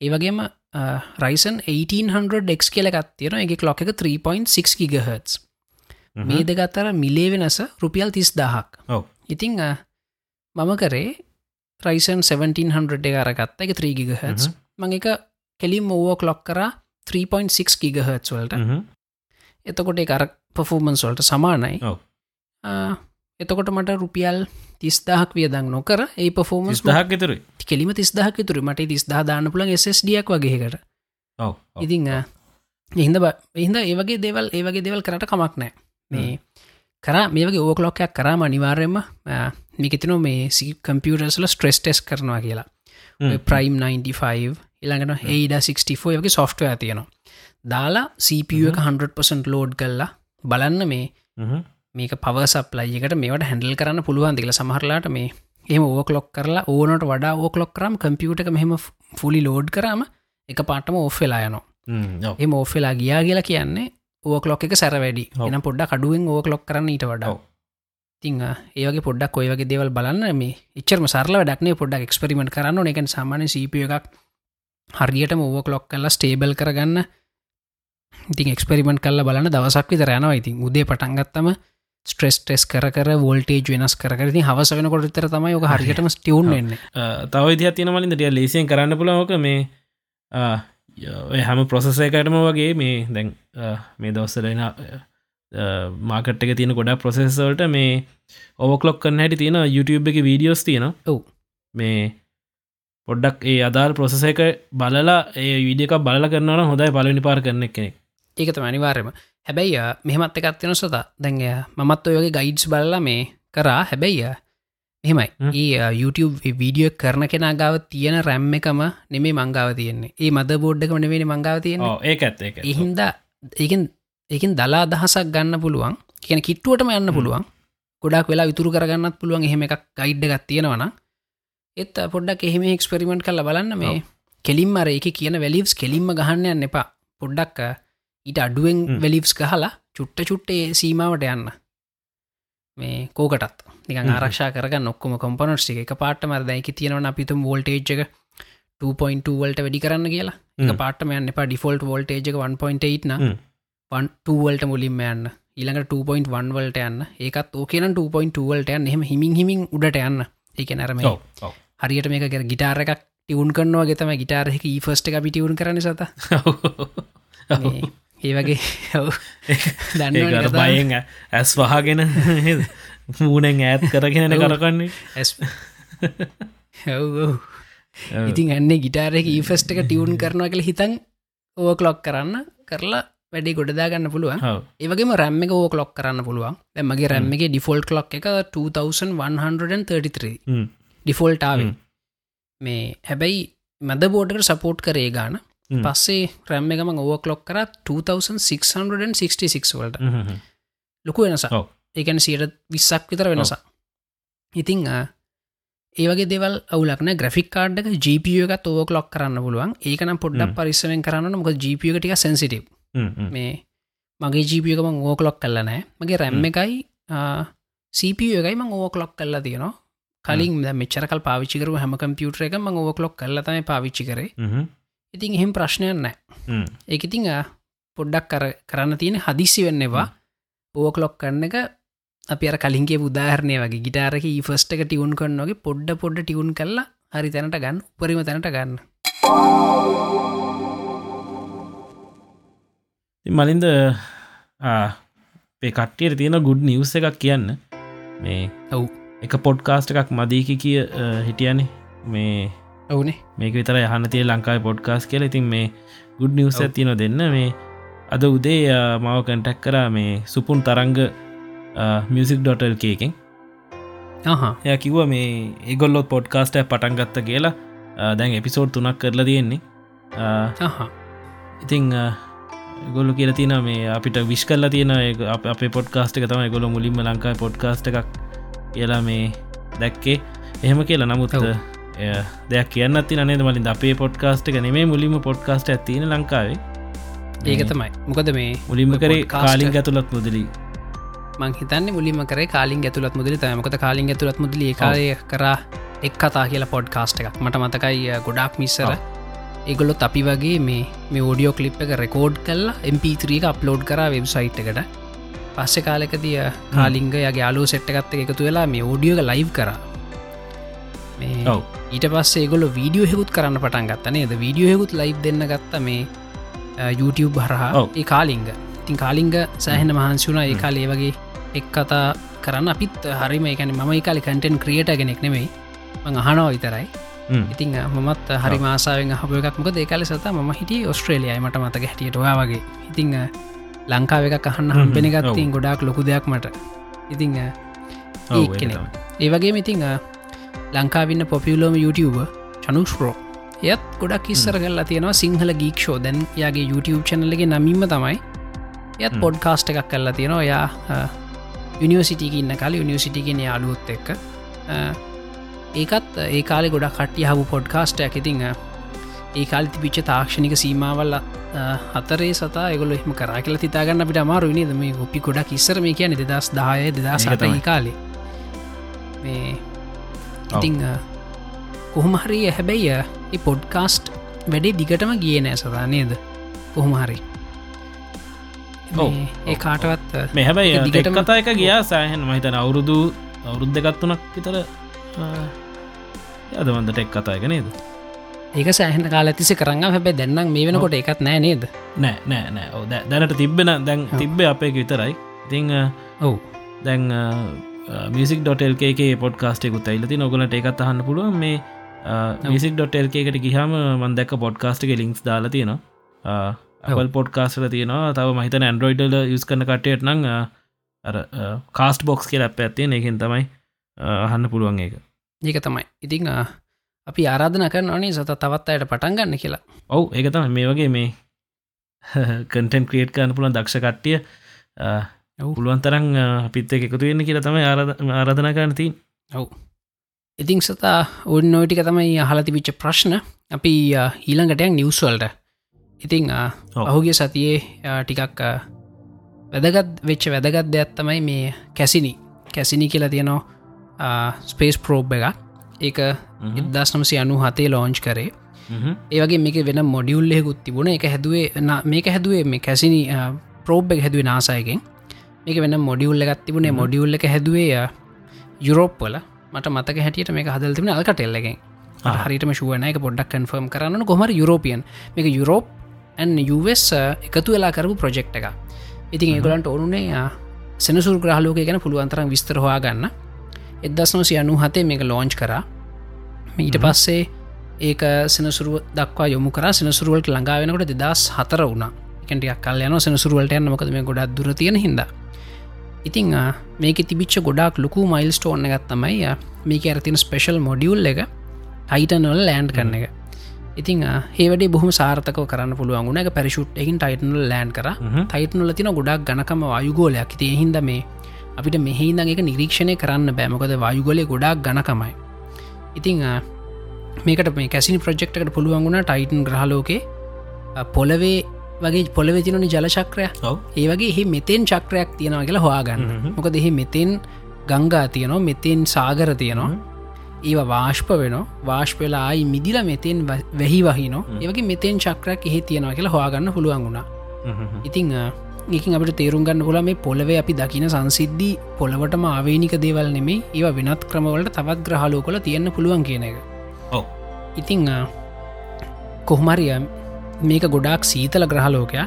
ඒවගේම රයිසන් 1800ක් කියල ගත්තියෙන එක ලොක් එක 3.6 ගිගහත් මේ දෙගත්තර මිලේ වෙනස රුපියල් තිස් දහක් ඉතිං මම කරේ රයිසන් 1700 එක අරගත්ත. එක 3ගිගහත් මං එක කෙලින් මෝෝ කලොක් කර 3.6 ගිගහත් වලට. එතකොට අර පෆෝමන්ස් වලට සමානයි එතකොට මට රුපියල් තිස්දාහක් වියදං නොකර ඒ පෆෝමස් දහක් තුර කෙලිම තිස්දාහක් තුර මට තිස්දා දාන්න පුළන් SSඩියක් වගේකට ඉතිං එහිද එහිද ඒවගේ දෙවල් ඒවගේ දෙවල් කරට කමක් නෑ. මේ කර මේගේ ඕකලොක්කයක් කරම අනිවාර්යම මිකතිනෝ මේ සි කම්පියටර්ස්ල ස්ට්‍රෙස් ටෙස් කරනවා කියලා. ප්‍රයිම් 95 ඉළඟට ඒඩ 64 වගේ සොෆ්ටය තියෙනවා. දාලා එක 100% ලෝඩ් කල්ලා බලන්න මේ මේක පවසප්ලයිකට මේට හැඩල් කරන්න පුළුවන් දිල සමහරලාට මේ එම ඕකලොක් කරලා ඕනට වඩා ඕකලොක් කරම් කම්පියුට එක මෙහෙම ෆුලි ලෝඩ් කරම එක පාටම ඔෆ්වෙලා යනවා. එම ඔෆ්වෙලා ගියා කියලා කියන්නේ ඕකලොක් එක සැර වැඩි. එන පොඩ්ඩ කඩුවෙන් ඕකලොක් කරන්න ඊට වඩා. තිං ඒවගේ පොඩ්ඩක් ඔයවගේ දේවල් බලන්න මේ එච්චරම සරල වැඩක්නේ පොඩ්ඩක් එක්ස්පරිමෙන්ට් කරන්න එකන් සාමාන සප එකක් හරියටම ඕවකලොක් කල්ලා ස්ටේබල් කරගන්න ඉතින් එක්ස්පෙරිමෙන්ට් කල්ල බලන්න දවසක් විතර යනවා. ඉතින් උදේ පටන්ගත්තම ස්ට්‍රෙස් ටෙස් කර වෝල්ටේජ් වෙනස් කරති හවස වෙනකොට තර තමයි ඔක හරියටම ස්ටියවුන් වෙන්න. තව ඉදිහ තියෙනවලින් ටිය ලේසියෙන් කරන්න පුලෝක මේ හැම ප්‍රොසෙසයකටම වගේ මේ දැන් මේ දවස්සලෙන මාකට් එක තියෙන ගොඩක් ප්‍රොසෙසවලට මේ ඕවකලොක් කරන්න හැටි තියෙන YouTube එක වීඩියෝස් තියෙන ඔව්. මේ පොඩ්ඩක් ඒ අදාල් ප්‍රොසෙස එක බලලා ඒ විඩියක බල කරන්නන හොඳයි පලනි පාර කරන කෙනෙක් ඒකතම අනිවාර්යම හැබැයි මෙහමත් එකත්වෙන සොතා දැන්ය මමත් ඔයගේ ගයිඩ්ස් බලලා මේ කරා. හැබැයිය මෙහෙමයි. ඒ YouTube වීඩියෝ කරන කෙනා ගාව තියෙන රැම් එකම නෙමේ මංගාව තියෙන්නේ. ඒ මද බෝඩ්ඩක නෙවෙනි මංගාව තියෙන ඒ ඇත් එහින්ද ඒකෙන් ඒකින් දලා දහසක් ගන්න පුළුවන්. කියන කිට්ටුවටම යන්න පුළුවන්. ගොඩක් වෙලා විතුරු කරගන්නත් පුළුවන්. එහෙම එකක් ගයිඩ්ඩ ගත් තියෙනවන එත් පොඩ්ඩක් එහෙම එක්ස්පෙරිමෙන්ට් කල බලන්න මේ කෙලින්ම අර එක කියන වැලිස් කෙලින්ම ගහන්න යන්න එපා. පොඩ්ඩක් ඊට අඩුවෙන් වෙලිස් ගහලා චුට්ට චුට්ටේ සීමාවට යන්න. මේ කෝකටත්. නික ආරක්ෂා කරග නොක්කොම කොම්පනට්ි එක පාට මර දැයික තියෙනවන අපිතුම් වෝල්ටේජ් එක 2.2 වලට වැඩි කරන්න කියලා. එක පාටමයන් එපා. ඩිෆෝල්ට් වෝල්ටේජ් 1.8 න. 1වල්ට මුලින්ම යන්න. ඊළඟට 2.1 වලට යන්න. ඒකත් ඕකන 2.2 වලට යන්න. එහෙම හිමින් හිමින් උඩට යන්න. ඒක නැරම හරියට මේක කර ගිටාර එකක් ටියවුන් කරනවා ගෙතම ගිටාරහක ඊෆස්ට එක පිටියවුන් කරන සත ඒ වගේ දන්න බයෙන් ඇස් වහගෙන මූනෙන් ඈත් කරගෙන කරකන්නේ. ඇස් ඉතින් ඇන්නේ ගිටාරක ඊෆස්ට එක ටියවුන් කරනවා කළ හිතන් ඕ කලොක් කරන්න කරලා වැඩි ගොඩදාගන්න පුළුවන්. ඒවගේම රැම්ම එක ඕ කලොක් කරන්න පුළුවන්. මගේ රැම්ම එක ඩිෆෝල්ට් ලොක් එක 2133 ඩිෆෝල්ටාව මේ හැබැයි මද බෝඩකට සපෝට් කරේ ගාන පස්සේ රැම්ම එකම ඕව කලොක් කර 2666 වලට. ලොකු වෙනස ඒකැන සියට විස්සක් විතර වෙනස ඉතිං ඒවගේ දෙවල් අවුලක්න ග්‍රෆික් කාඩ්ක ජිපිය එකත් ඕව ලොක් කරන්න පුළුවන්. ඒකනම් පොඩ්ඩක් පරිස්සවෙන් කරන්න මොක ජිපිය ටික සැන්සිටව් මේ මගේ ජීපියකම ඕකලොක් කල්ල නෑ. මගේ රැම්ම එකයි සපිය එකයි මං ඕකලොක් කල්ලා තියෙනවා. කලින් මෙචරකල් පාවිචිකරු හැම කම්පියුටර එක ම ඕකලොක් කල්ලතම පාවිච්චි කරේ ඉතින් එහෙම ප්‍රශ්නයක් නෑ ඒක ඉතිං පොඩ්ඩක් කර කරන්න තියෙන හදිස්සි වෙන්නවා ඕකලොක් කරන්න එක අපි අර කලින්ගේ බුදාහරණය වගේ. ගිටාරක ෆස්ට එක ටියවුන් කරන්නගේ පොඩ්ඩ පොඩ්ඩ ටියවුන් කරලා හරි තැනට ගන්න උපරිම තැනට ගන්න. මලින්ද කට්ටියට තියෙන ගුඩ් නිවස එකක් කියන්න. මේ ඔව්. එක පොඩ්කාස්ට එකක් මදීකි කිය හිටියනේ. මේ ඔවුනේ. මේක විතර යහන තිය ලංකායි පොඩ්කාස් කියල. ඉතින් මේ ගුඩ් නිවස තියන දෙන්න. මේ අද උදේ මව කටැක් කර මේ සුපුන් තරංග මියසික්.ල් කේකෙන් ය කිව්ව මේ ඒගොල්ලොත් පොඩ්කාස්ට පටන්ගත්ත කියලා. දැන් එපිසෝඩ් තුනක් කරලා තියෙන්නේ. ඉතිං ගොල්ලු කියල තින මේ අපිට විශ් කල්ල තියෙන අප පොඩ්කාස්ට එක තම ගොල මුලින්ම ලංකායි පොඩ්කාස්ට එකක් කියලා මේ දැක්කේ. එහෙම කියලා. නමුත් දෙයක් කියන්න ති නේ මලින් අපේ පොඩ්කාස්ට එක නෙමේ මුලින්ම පොඩ්කාස්ට ඇතින ලංකාවේ. ඒක තමයි. මොකද මේ මුලින්ම කරේ කාලින් ඇතුළත් මුදලී. මං හිතන්න මුලින්ම කරේ කාලින් ඇතුළත් මුදලි තමකොත කාලින් ඇතුළත් මුදලි කාරය කර එක් කතා කියලා පොඩ්කාස්ට එකක්. මට මතකයි ගොඩක් මිස්සර ඒගොලොත් අපි වගේ මේ මේ ෝඩියෝ කලිප් එක රෙකෝඩ් කල්ලා MP3 අප්ලෝඩ් කර වෙබ්සයිට් එකට. පස්සෙ කාලෙකතිය කාලිංග යගේ අලු සෙට්ටගත්ත එකතු වෙලා මේ ෝඩියෝක ලයිව් කර ඊට පස්සේ ගොල වීඩියෝ හෙකුත් කරන්න පටන් ගත්තනේ ද වීඩියෝ හෙකුත් ලයි් දෙන්න ගත්ත මේ YouTube හරහා. ඒ කාලිංග. තින් කාලිංග සෑහෙන මහන්සුනා ඒ කාලේ වගේ එක් කතා කරන්න. අපිත් හරිම එකන මම කාලි කටෙන් ක්‍රියට ගෙනෙක් නෙමෙයි. මං අහනෝ විතරයි. ඉතිං මමත් හරි මාසාාවෙන් හප එකක්. මොක දෙකාල සත ම හිටිය ඔස්ට්‍රේලියයි මට මතක හැටියට. ඔයා වගේ. ඉතිං ලංකාව එක කහන්න හම්බෙන ගත්තින් ගොඩක් ලොකු දෙයක් මට. ඉතිං ඒ වගේ ඉතිං ලංකාවින්න පොපියලෝම YouTube චනුස්රෝ එයත් ගොඩක් ඉස්සර කල්ලා තියෙනවා සිංහල ගීක්ෂෝ දැන් යාගේ YouTube චැනලගේ නමින්ම තමයි. එයත් පොඩ්කාස්ට එකක් කල්ලා තියෙනවා. යා යනිවසිටික ඉන්න කාල යනිවසිටිගෙන යාලුවොත් එක්ක. ඒකත් ඒ කාලෙ ගොඩක් කට්ටිය හබු පොඩ්කාස්ටයක් ඉතිං ඒ කාල් තිබිච්ච තාක්ෂණික සීමාවල්ල හතරේ සතා එගොල එම කරා කියල තිතාගන්න අපිට අමාරු නද? මේ ඔපි ගොඩක් ඉස්සර මේ කියන දෙදස් දාය දෙදසට කාලේ. මේ ඉතිං කොහොමහරි හැබැයි ඒ පොඩ්කාස්ට් වැඩේ දිගටම ගිය නෑ සදා නේද? කොහොමහරි ඒ කාටවත් මේ හැබැයි දිගට කතා එක ගියා සෑහන් මහිතන අවුරුදු අවුරුද්ධගත්තුනක් විතර අදවන්දට එක් කතායක නේද? ඒක සෑහන කාල තිසි කරන්න හැබැ දෙන්නම් මේ වෙනකොට එකත් නෑ නේද? නෑ නෑ නෑ. දැනට තිබෙන දැන් තිබ්බේ අපේක විතරයි. ඉතිං ඔවු. දැන් මිසික්.ල්කේ පොඩ්කාස්ටෙකුත් ඇයිලති නොගලට එකත් අහන්න පුළුව මේ මිසික්.ල්කේකට ගිහම මන්දැක පොඩ්කාස්ටක ලිින්ක්ස් දාලා තියෙනවා. ඇවල් පොඩ්කාස්ටල තියෙනවා. තව මහිතන ඇන්ඩරෝයිඩල යුස් කන කටයට නං කාස්ට බොක්ස් කියල අප ඇත්තේ එකින් තමයි අහන්න පුළුවන් ඒක. ඒක තමයි. ඉතිං අපි ආරාධන කරන අනේ සත තවත් අයට පටන් ගන්න කියලා. ඔවු ඒක තම මේ වගේ මේ කටන් ක්‍රියට් කරන්න පුළන් දක්ෂ කට්ටිය පුළුවන් තරන් අපිත් එක එකතු වෙන්න කියලා තමයි ආරාධනා කරන තින් ඔවු. ඉතිං සතා ඔන්න නොටික තමයි අහලති විච්ච ප්‍රශ්න. අපි ඊළඟටයක් නිවස්වල්ට ඉතිං ඔහුගේ සතියේ ටිකක් වැදගත් වෙච්ච වැදගත් දෙයක් තමයි මේ කැසිනි. කැසිනි කියලා තියනවා ස්පේස් ප්‍රෝබ් එක ඒක ඉදස් නමසි අනු හතේ ලෝංච් කරේ. ඒවගේ මේක වෙන මොඩියුල්ලෙකුත් තිබුණ. එක හැදුවේ මේක හැදුවේ මේ කැසිනි ප්‍රෝබ් එක හැදුවේ නාසායකෙන් මේක වෙන මොඩියුල්ල එකත් තිබුණේ මොඩියුල්ල එක හැදුවේ යුරෝප්වල මට මතක හැටියට මේ හදල් තිබෙන අල්කටෙල්ලගෙන් හරිටම ශුවන එක පොඩ්ඩක් කන්ෆර්ම් කරන්න කොමර යුරෝපියන් මේක යුරෝප් US එකතු වෙලා කරපු ප්‍රජෙක්් එක ඉතින් ඒගලන්ට ඕනුනේ සෙනසුල් ග්‍රහලෝක ගැන පුළුවන්තරම් විස්තර හවා ගන්න. එදස්නෝසි අනු හතේ මේක ලෝංච් කර. ඊට පස්සේ ඒක සෙනසුරුව දක්වා යොමු කර. සෙනසුරුවලට ළඟා වෙනකට දෙදස් හතර වුණ. එකටියක් කල් යන සෙනසුරුවලට යන්න. මොකද මේ ගොඩක් දුර තියෙන හිද ඉතිං මේක තිබිච්ච ගොඩක් ලොකු මයිල් ස්ටෝන්න ගත්තමයි මේක ඇරතින ස්පෙශල් මොඩියුල් එක ටයිටනල් ලෑන්ඩ් කරන එක. ඉතින් ඒවැඩි බොහම සාර්ථක කරන්න පුළුවන් එක පැරිෂුට් එකින් ටයිටනල් ලෑන් කර. ටයිටනල තින ගොඩක් ගණකම වායුගෝලයක්. ති හිද මේ අපිට මෙහිදක නිරීක්ෂණය කරන්න බෑමකොද වායුගොලය ගොඩක් ගණකමයි ඉතිං මේකට මේ කැසිනි ප්‍රජෙක්්කට පුළුවන් වුණ ටයිටන් ග්‍රහලෝකේ පොලවේ වගේ පොළවෙ තිනනි ජලචක්‍රය ඒ වගේ එහි මෙතෙන් චක්‍රයක් තියෙනවා කියලා හොයාගන්න. මොක දෙහි මෙතෙන් ගංගා තියනවා මෙතෙන් සාගර තියනවා. ඒ වාශ්ප වෙන වාශ්පවෙලායි මිදිල මෙතෙන් වැහි වහින ඒවගේ මෙතෙන් චක්‍රයක් එහෙ තියෙනවා කියලා හොයාගන්න පුළුවන් වුණා. ඉතිං ඒකින් අපට තේරුම් ගන්න පුල මේ පොලවේ අපි දකින සංසිද්ධී පොළවටම ආවේනික දේවල් නෙමේ ඒව වෙනත් ක්‍රමවලට තවත් ග්‍රහලෝ කොල තියන්න පුළුවන් කියන එක. ඉතිං කොහමරියම් මේක ගොඩාක් සීතල ග්‍රහලෝකයා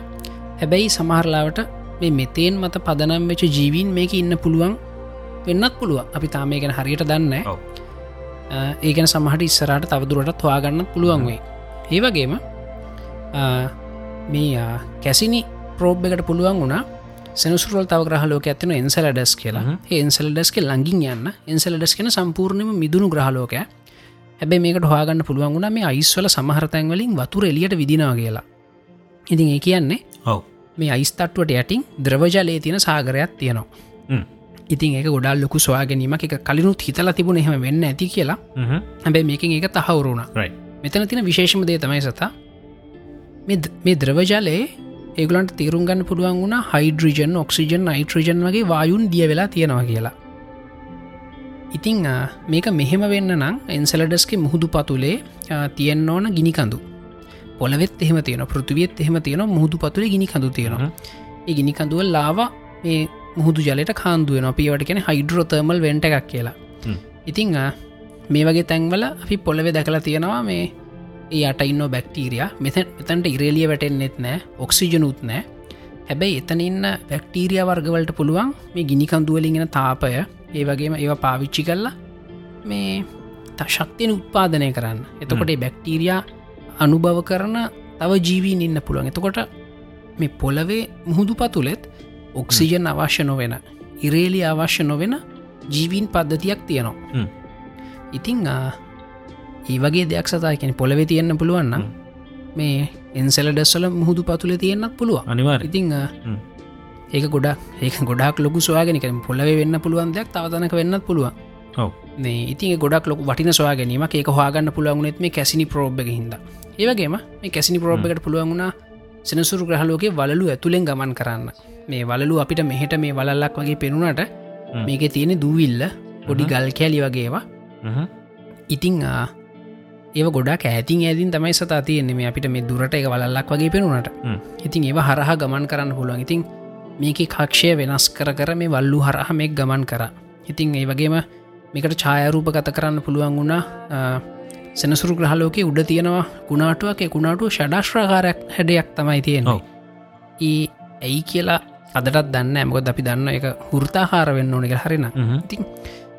හැබැයි සමහරලාවට මේ මෙතේන් මත පදනම් වෙච ජීවීන් මේක ඉන්න පුළුවන් වෙන්නත් පුළුව අපි තාම ගැන හරියට දන්න ඒගැන සමහට ඉස්සරට තවදුරටත් හවාගන්නත් පුළුවන් වේ ඒවගේම මේ කැසිනි ප්‍රෝබ් එකට පුළුවන් වුණා සෙනසුරල් තව ග්‍රහලෝක ඇතින එන්සල ඩස් කියලා. එන්සල ඩස්ක ලඟින් යන්න. එන්සල ඩස් කෙන සම්පූර්ණයම මිදුණු ග්‍රහලෝකය හැබැ මේකට හවාගන්න පුළුවන් වුණ මේ අයිස්වල සමහරතැන්වලින් වතුර එලියට විදිනා කියලා. ඉතින් ඒ කියන්නේ ඔව. මේ අයිස්තට්ුවට යටින් ද්‍රවජලේ තියෙන සාගරයක් තියෙනවා. ඉතින් ඒක ගොඩල් ලොකු ස්වාගැනීම එක කලිනුත් හිතලා තිබුණ එහෙම වෙන්න ඇති කියලා. හැබැයි මේකින් ඒක තහවුරුණ මෙතන තින විශේෂම දේ තමයි සතා මේ ද්‍රවජලයේ ඒගලන්ට තේරුම් ගන්න පුළුවන් වුණ හයිඩ්‍රිජන් ඔක්සිජන් නයිට්‍රජන් වගේ වායුන් දිය වෙලා තියෙනවා කියලා ඉතිං මේක මෙහෙම වෙන්න නම් එන්සලඩස්ගේ මුහුදු පතුලේ තියෙන් ඕන ගිනිකඳු පොලවෙත් එහෙම තියෙන පෘතිවියත් එහෙම තියෙන මුහුදු පතුලේ ගිනි කඳු තියෙනවා. ඒ ගිනි කඳුව ලාව මේ මුහුදු ජලට කාන්දුවන අපිවට කෙන හයිඩ්‍රෝතර්මල් වෙන්ට එකක් කියලා. ඉතිං මේ වගේ තැන්වල අපි පොළවෙ දැකලා තියෙනවා මේ ඒ අට ඉන්න බැක්ටීරිය. මෙත මෙතැන්ට ඉරේලිය වැටෙන්න්නෙත් නෑ ඔක්සිජනුත් නෑ. හැබැයි එතන ඉන්න බැක්ටීරිය වර්ගවලට පුළුවන් මේ ගිනිකන්දුවලිගෙන තාපය ඒ වගේම ඒවා පාවිච්චි කරලා මේ ශක්තියන උත්පාදනය කරන්න. එතකොට බැක්ටීරයා අනුභව කරන තව ජීවීන් ඉන්න පුළුවන්. එතකොට මේ පොලවේ මුහුදු පතුලෙත් ඔක්සිජන් අවශ්‍ය නොවෙන ඉරේලි අවශ්‍ය නොවෙන ජීවීන් පද්ධතියක් තියෙනවා. ඉතිං ඒ වගේ දෙයක් සතා කෙන පොලවෙ තියෙන්න්න පුළුවන්න මේ එන්සෙල ඩෙස්සල මුහුදු පතුල තියෙන්න්නත් පුළුව අනිවාර් ඉතිං ඒක ගොඩක් ඒක ගොඩක් ලොකු සවාගෙනක පොලව වෙන්න පුළුවන් දෙයක් තවතනක වෙන්නත් පුළුවන්. මේ ඉතින් ගොඩක් ලොක වටින සවා ගැනීම ඒක හවාගන්න පුළුවන්ගුනෙත් මේ කැසිනි ප්‍රෝබ් එක හිද ඒවගේම මේ කැසිනි ප්‍රෝබ් එකට පුළුවන් වුණා සෙනසුරු ග්‍රහලෝකේ වලලු ඇතුළෙන් ගමන් කරන්න. මේ වලලු අපිට මෙහෙට මේ වලල්ලක් වගේ පෙනුනට මේක තියෙන දූවිල්ල පොඩි ගල් කෑලි වගේවා ඉතිං ඒ ගොඩක් ඇතින් ඇතින් තමයි සතා තියන්නේ අපිට මේ දුරට එක වලල්ලක් වගේ පෙනුනට. ඉතින් ඒව හරහ ගමන් කරන්න පුළුවන්. ඉතින් මේක කක්ෂය වෙනස් කර කර මේ වල්ලු හරහ මේ ගමන් කර. ඉතින් ඒ වගේම මේකට ඡායරූප ගත කරන්න පුළුවන් වුණා. සෙනසුරු ග්‍රහලෝක උඩ තියෙනවා කුණාටුවක්. කුණාටුව ෂඩාශ්‍රාකාරයක් හැඩයක් තමයි තියෙනවා ඒ ඇයි කියලා අදටත් දන්න ඇමකොත් අපි දන්න එක හෘතාහාර වෙන්න ඕනෙක හරින ඉතින්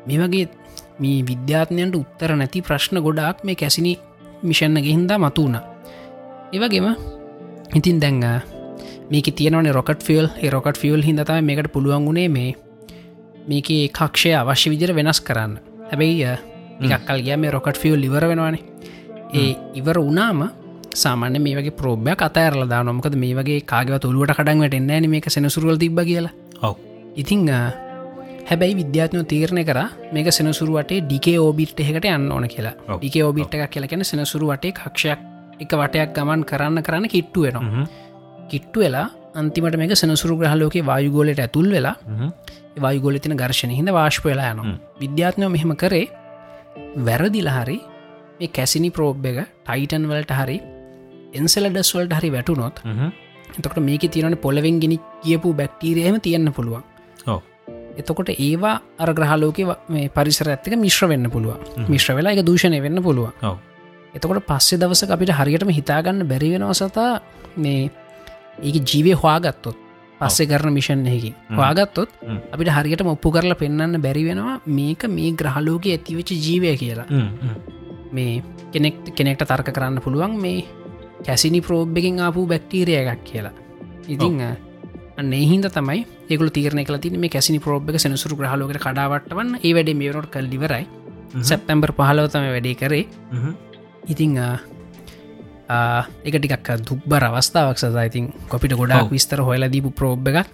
මේ වගේ මේ විද්‍යාත්නයන්ට උත්තර නැති ප්‍රශ්න ගොඩාක් මේ කැසිනි මිෂන්න ගෙහින්දා මතුවුණ. ඒවගේම ඉතින් දැංග මේක තියෙනවන රොකට් ෆියල් රොකට් ෆියල් හිදතයි මේකට පුළුවන් වුණේ මේ මේක කක්ෂය අවශ්‍ය විදිර වෙනස් කරන්න. හැබැයි නිකක්කල් ගෑ මේ රොකට් ෆියල් ඉවර වෙනවානේ. ඒ ඉවර වනාම සාමාන්‍ය මේ වගේ ප්‍රෝබ්යක් අතඇරල දා නොමකද මේ වගේ කාගව තුළුවට කඩන්වට එන්න මේක සෙනසුරුවල් තිබ කියලා. ඔව. ඉතිං හැබැයි විද්‍යාත්නය තීරණය කර මේක සෙනසුරුවටේ ඩිකේ ඕබිට් එකට යන්න ඕන කියලා. ඩිකේ ඕබිට් එකක් කියලකෙන සෙනසුරු වටේ කක්ෂයක් එක වටයක් ගමන් කරන්න කරන්න කිට්ටු වෙනවා කිට්ටු වෙලා අන්තිමට මේක සෙනසුරු ග්‍රහලෝක වායුගෝලට ඇතුල් වෙලා වායුගෝල තින ගර්ශණ හිද වාශ්ප වෙලා යනවා. විද්‍යාත්නය මෙහෙම කරේ වැරදිලහරි මේ කැසිනි ප්‍රෝබ් එක ටයිටන් වලට හරි එන්සෙල ඩස්වල්ට හරි වැටුනොත් එතකට මේක තිරන පොලවෙන් ගෙන කියපු බැක්ටීරියම තියන්න පුළුවන්. එතකොට ඒවා අර ග්‍රහලෝක පරිසර ඇත්තක මිශ්‍ර වෙන්න පුළුව මිශ්‍ර වෙලා එක දූෂණය වෙන්න පුළුවන්. ඔව. එතකොට පස්සේ දවස අපිට හරියටම හිතාගන්න බැරිවෙනවා සතා මේ ඒක ජීවය හවාගත්තොත් පස්සේ කරන මිෂන් එහකි හවාගත්තොත්. අපිට හරියට ඔප්පු කරලා පෙන්න්න බැරිවෙනවා මේක මේ ග්‍රහලෝක ඇතිවෙච්ච ජීවය කියලා. මේ කෙනෙක් කෙනෙක්ට තර්ක කරන්න පුළුවන් මේ කැසිනි ප්‍රෝබ්බකින් ආපු බැක්ටීරිය එකක් කියලා. ඉතිං අනෙහින්ද තමයි ඒකල තීරණ කල තින මේ කැසිනි ප්‍රෝබ් එක සෙනසුරු ග්‍රහලෝකට කඩාවටවන්න ඒ වැඩේ මේවනොට කල් ලිවරයි සැප්තැම්බර් පහලව තම වැඩේ කරේ. ඉතිං එක ටිකක් දුක්බර අවස්ථාවක් සදා ඉතින් කොපිට ගොඩක්. විස්තර හොයලා දීපු ප්‍රෝබ් එකක්.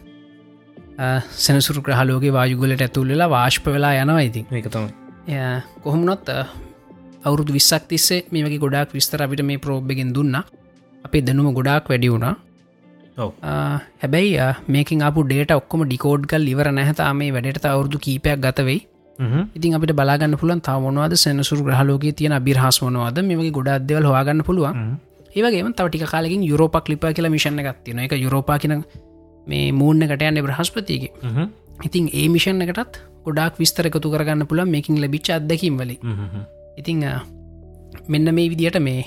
සෙනසුරු ග්‍රහලෝගේ වායුගලට ඇතුල්ලලා වාශ්ප වෙලා යනවා ඉතින් ඒක තම එය කොහොමනොත් අ, අවුරුදු විස්සක් තිස්සේ මේ වගේ ගොඩක් විස්තර අපිට මේ ප්‍රෝබ්ගෙන් දුන්න. අපේ දැනුම ගොඩාක් වැඩි වුණා. හැබැයි මේකින් අප ඩේට ඔක්කොම ඩිකෝඩ්ගල් ඉවර නැහතා මේ වැඩට අවුරදු කීපයක් ගතවෙයි ඉතින් අපිට බලාගන්න පුලන් තවමනවාද සැනසුරු ග්‍රහලෝක තියෙන අබිරහස් වනවාද මේගේ ගොඩක් දෙවල් හවාගන්න පුළුවන්. ඒවගේ තවටික කාලකින් යුරෝපක් ලිප කියලා මිෂණ ගත්තින එක යුරෝපා කියන මේ මූර්ණ කටයන්න බ්‍රහස්පතිගේ. ඉතින් ඒ මිෂණ එකටත් ගොඩක් විස්තර එකතු කරගන්න පුළන් මේකින් ලබිච් අදකින් වලින්. ඉතිං මෙන්න මේ විදියට මේ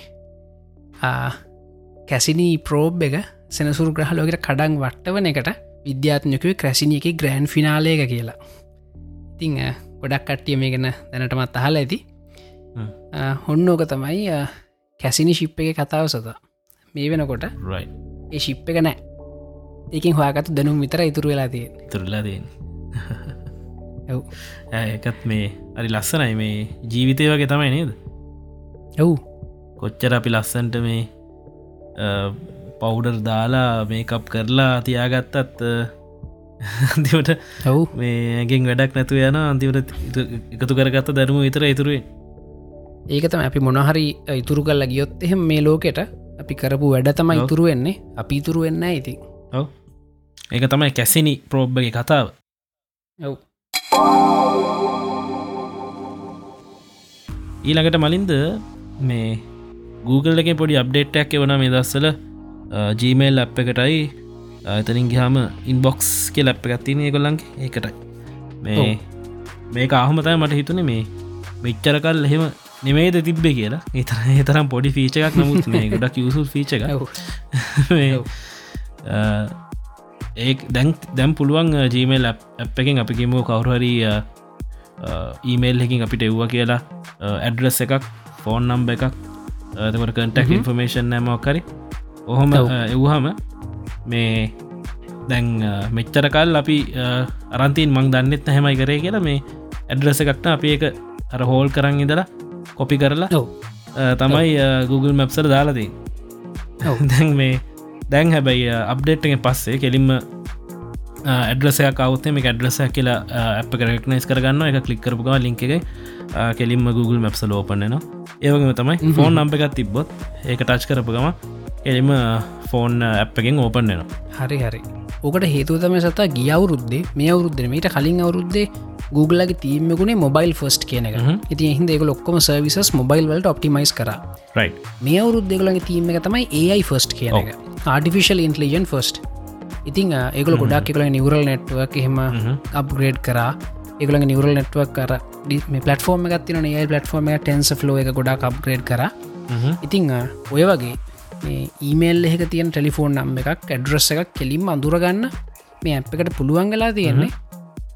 කැසිනී ප්‍රෝබ් එක සෙනසුරු ග්‍රහලෝකට කඩන් වට්ටවන එකට විද්‍යාත්නයකව ක්‍රැසිනිය එක ග්‍රෑන්් ෆිනාලයක කියලා. ඉතිං ගොඩක් කට්ටිය මේ ගැන දැනටමත් අහල ඇති. හොන්න ඕක තමයි කැසිනි ශිප් එක කතාව සත. මේ වෙනකොට ඒ ශිප් එක නෑ. ඒකින් හොයාගතු දැනුම් විතර ඉතුරු වෙලා තිය තුරලා දෙන්න ඇව් ඒකත් මේ අරි ලස්සනයි. මේ ජීවිතය වගේ තමයි නේද? ඇව් කොච්චර අපි ලස්සන්ට මේ පවුඩර් දාලා මේකප් කරලා තියාගත්තත් අන්තිමට ඇව් මේගෙන් වැඩක් නැතු යන අන්තිමට එකතු කරගත්ත දැනුම විතර ඉතුරුවෙන් ඒකතම අපි මොනහරි ඉතුරු කල්ල ගියොත් එහෙම මේ ලෝකෙට අපි කරපු වැඩ තම ඔව්. ඉතුරු වෙන්නේ. අපි ඉතුරු වෙන්න ඉතින්. ඔව. ඒක තමයි කැසිනි ප්‍රෝබ්බගේ කතාව. ඇව් ඊළඟට මලින්ද මේ Google එක පොඩි අප්ඩේට්ටක් එවන මේ දස්සල ජීමේල් අප් එකටයි එතනින් ගහම ඉන්බොක්ස් කිය ලැප් එකත්තින කොල්ලන්ගේ ඒකටයි මේ ඔව්. මේක ආහමතයි මට හිතුන මේ මෙච්චරකල් එහෙම නෙමේද තිබ්බේ කියලා ඒතර ඒතරම් පොඩි ෆීච එකක් නමුත් මේ ගොඩක් යුසු ෆීච එක ඇව් මේ, ඔව්. අ, ඒ දැන් දැම් පුළුවන් ජීමේල් අප් එකෙන් අපි කිමෝ කවුරහරි ඊමේල් එකින් අපිට එව්වා කියලා ඇඩ්‍රස් එකක් ෆෝන් නම්බ එකක් තකට කටක්. ඉන්ෆර්මේෂන් නෑමක්කරි ඔහොම. එව්හම මේ දැන් මෙච්චරකල් අපි අරන්තින් මං දන්නෙත් හැමයි කරේ කියලා මේ ඇඩ්‍රස එකක්ට අපි එක අර හෝල් කරන්න ඉදලා කොපි කරලා ඔව් තමයි Google මැප්සර දාලදී. දැන් මේ දැන් හැබැයි අප්ඩේට්ගෙන් පස්සේ කෙලින්ම ඇඩ්‍රසයක් අවතේ මේ ඇඩ්‍රසයක් කියලා අප කරක්නස් කරගන්න එක කලික් කරපුග ලිංක එක කෙලින්ම Google මැප්ස ලෝපන්නනවා ඒවගේම තමයි. ෆෝන් නම්ප එකත් තිබ්බොත් ඒක ටච් කරපුගම එලිම ෆෝන් අප්ගෙන් ඕපන්නවා හරි හරි. ඕකට හේතුව තම සතා ගිය අවුරුද්දේ මේ අවුරුද්දේ මීට කලින් අවුරුද්දේ Googleගේ තීමකුණේ මොබයිල් ෆස්ට් කියන එක. ඉති හිද එක ලොක්කොම සර්විසස් මොබයිල් වලට ඔප්ටිමයිස් කර. මේ අවුරුද්දෙකලගේ තීම එක තමයි AI ෆස්ට් කියන ඔව්. එක. ආටිෆිශල් ඉන්ටලිජන් ෆස්ට් ඉතින් ඒකල ගොඩක් එකල නිවරල් නෙට්ුවක් එහෙම අප්ග්‍රේඩ් කරා. ඒගල නිවරල් නෙට්වක් කර මේ පලටෆෝර්ම එකත්තින ඒ පලටෆෝර්ම එක ටෙන්ස ෆලෝ එක ගොඩක් අප්ග්‍රේඩ් කර. ඉතිං ඔය වගේ ඊමේල් එහෙක තියන් ටෙලිෆෝන් නම් එකක් ඇඩ්‍රස් එකක් කෙලින්ම අඳුරගන්න. මේ අප් එකට පුළුවන් වෙලා තියෙන්නේ.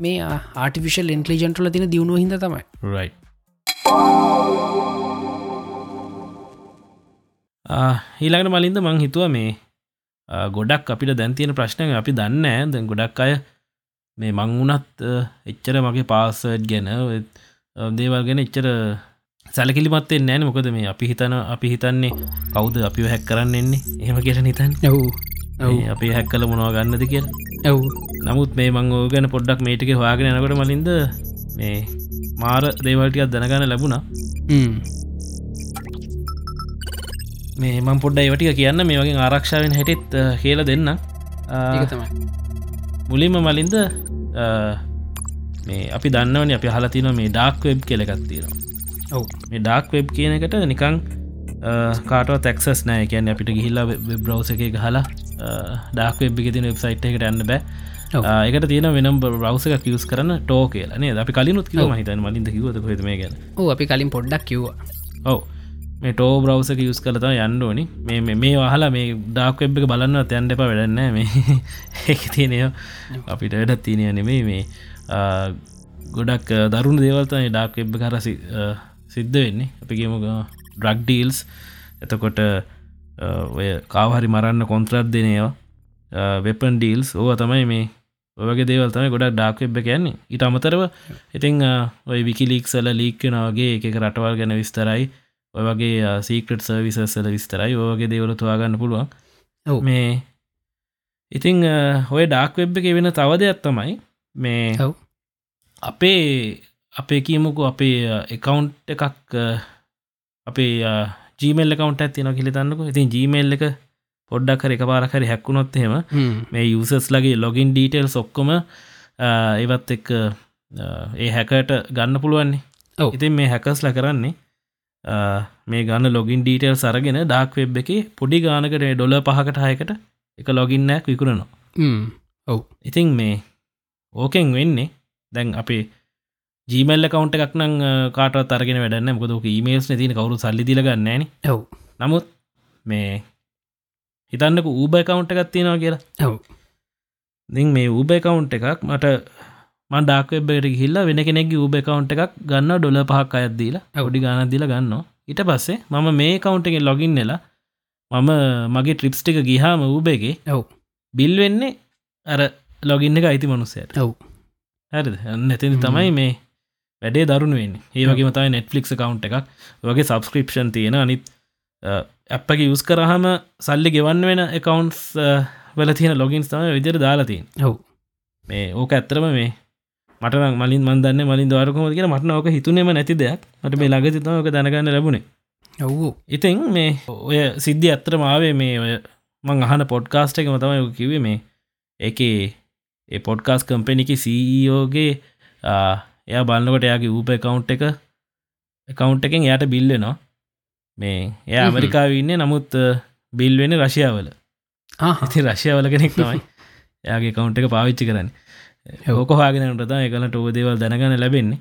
මේ ආටිෆිශල් ඉන්ටලිජන්ටල තින දියුණුව හිද තමයි. රයි ඊළඟට මලින්ද මං හිතුව මේ ගොඩක් අපිට දැන්තියෙන ප්‍රශ්නය අපි දන්න දැන් ගොඩක් අය මේ මං වුනත් එච්චර මගේ පාසට් ගැන දේවල් ගැන එච්චර සැලකිලිමත්තේ නෑන මොකද මේ අපි හිතන අපි හිතන්නේ කවුද අපි හැක් කරන්න එන්නේ? එහෙම කියට නිතන් ඔව්. අපි හැක් කල මොනවා ගන්නද කිය ඇව් නමුත් මේ මං ඕ ගැන පොඩ්ඩක් මේටික හවාගෙන යනකොට මලින්ද මේ මාර දේවල්ටියක් දැනගන්න ලැබුණා. මේ මං පොඩ්ඩ ඒවටික කියන්න මේ වගේ ආරක්ෂාවෙන් හැටිත් කියල දෙන්න. මුලින්ම මලින්ද මේ අපි දන්නවන අපි හලතින මේ ඩාක් වෙබ් කෙලගත්තිීන ඔව්. මේ ඩාක් වෙබ් කියන එකට නිකං කාට තැක්සස් නෑ කියන්න අපිට ගිහිල්ලා බ්‍රවස එක හලා ඩාක් වෙබ් තින වෙබ්සයිට් එකට යන්න බෑ. එකට තියෙන වෙනම් බ්‍රවස එක කියස් කරන ටෝ කියලනේ අපි කලිනුත් කිව මහිතන් මලින්ද කිවත හොම ගැන? අපි කලින් පොඩ්ඩක් කිව්වා. ඔව. මේ ටෝ බ්‍රවසක යුස් කලතා යන්න ඕනි. මේ මේ වහලා මේ ඩාක් වෙබ් එක බලන්න තැන්ඩ එප වැඩන්න මේ ඒක තියනය අපිට වැඩත් තියනය නෙමේ මේ ගොඩක් දරුණු දේවල්තයි ඩාක් එබ්බ කරසි සිද්ධ වෙන්නේ. අපිගේම ඩ්‍රක් ඩීල්ස් එතකොට ඔය කාවහරි මරන්න කොන්ත්‍රත් දෙනේවා වෙපන් ඩීල්ස් ඕව තමයි මේ ඔයගේ දේවල්තම ගොඩක් ඩාක් එබ්බ කියන්නේ ඉට අමතරව ඉතිං ඔය විකිලික්සල ලීක්කනවගේ එක රටවල් ගැන විස්තරයි. ඔය වගේ සීකට සර්විසස්සල විස්තරයි. ඕගේ දේවලතුවාගන්න පුළුවන්. මේ ඉතිං ඔය ඩාක් වෙබ් එක වෙන තව දෙයක් තමයි මේ අපේ අපේ කියමුකු අපේ එකකවුන්් එකක් අපේ ජීමල් කවන්ට ඇතින කිලිතන්නක ඉතින් ජීමල් එක පොඩ්ඩක් හර එක පාරකරි හැක්කුණොත් හෙම. මේ යුසස් ලගේ ලොගින් ඩීටෙල් සොක්කොම ඒවත් එක් ඒ හැකට ගන්න පුළුවන්නේ. ඉතින් මේ හැකස්ල කරන්නේ මේ ගන්න ලොගින් ඩීටෙල් සරගෙන ඩාක් වෙබ් එක පොඩි ගානකට ඩොල පහකට හයකට එක ලොගින්නයක් විකුණනවා. ඔව්. ඉතින් මේ ඕකෙන් වෙන්නේ දැන් අපේ ජීමල්ල කවන්ට එකක් නං කාට තරගෙන වැඩන්න මොකදක මේල්ස් තින කවරු සල්ලි දිලගන්නන ඔව්. නමුත් මේ හිතන්නක ඌබ කවුන්ට එකක් තියෙනවා කියලා. ඔව්. දිං මේ ඌබ කවුන්් එකක් මට මන්ඩාක්වෙබ්බට හිල්ලා වෙන කෙනෙක් ඌබ කවුන්් එකක් ගන්න ඩොල පහක් අයත්දීලා ඇවඩි ගාන දිල ගන්න ඊට පස්සේ මම මේ කවුන්ටගෙන් ලොගින් නෙලා මම මගේ ට්‍රිප්ස්ටික ගිහාම ඌබේගේ ඔව්. බිල් වෙන්නේ අර ලොගින්න එක අයිති මනුස්සයට. ඔව්. හැරිද? නැතිනි තමයි මේ වැඩේ දරුණුවෙන් ඒවගේ මතයි නෙට්ෆලික් කවන්් එකක්. වගේ සබස්ක්‍රපෂන් තියෙන. අනිත් ඇප්පක යුස් කරහම සල්ලි ගෙවන්න වෙන එකකවන්ස් වල තියෙන ලොගින්ස් තම විදිර දාලාතින් ඔව්. මේ ඕක ඇත්තරම මේ මට මලින් මන්දන්න මලින් දවාරකම කියෙන මටන ඕක හිතුනේම නැති දෙයක්. මට මේ ලඟ තම ඕක දැනගන්න ලැබුණේ. ඔව්. ඉතින් මේ ඔය සිද්ධි ඇත්තර මාවේ මේ ඔය මං අහන පොඩ්කාස්ට එක මතමයි කිවේ මේ එක ඒ පොඩ්කාස් කම්පෙනිකි සීෝගේ එයා බලන්නකොට එයාගේ ඌප කවුන්් එක කවුන්් එකෙන් එයට බිල්ලෙනවා මේ එය ඇමරිකාව ඉන්න නමුත් බිල් වෙන රශයාවල ඇති රශයාවල කෙනෙක් තමයි. එයාගේ කවුන්් එක පාවිච්චි කරන්න. ඕක හාගෙනට එකලට ඕ දේවල් දැනගන්න ලැබෙන්නේ.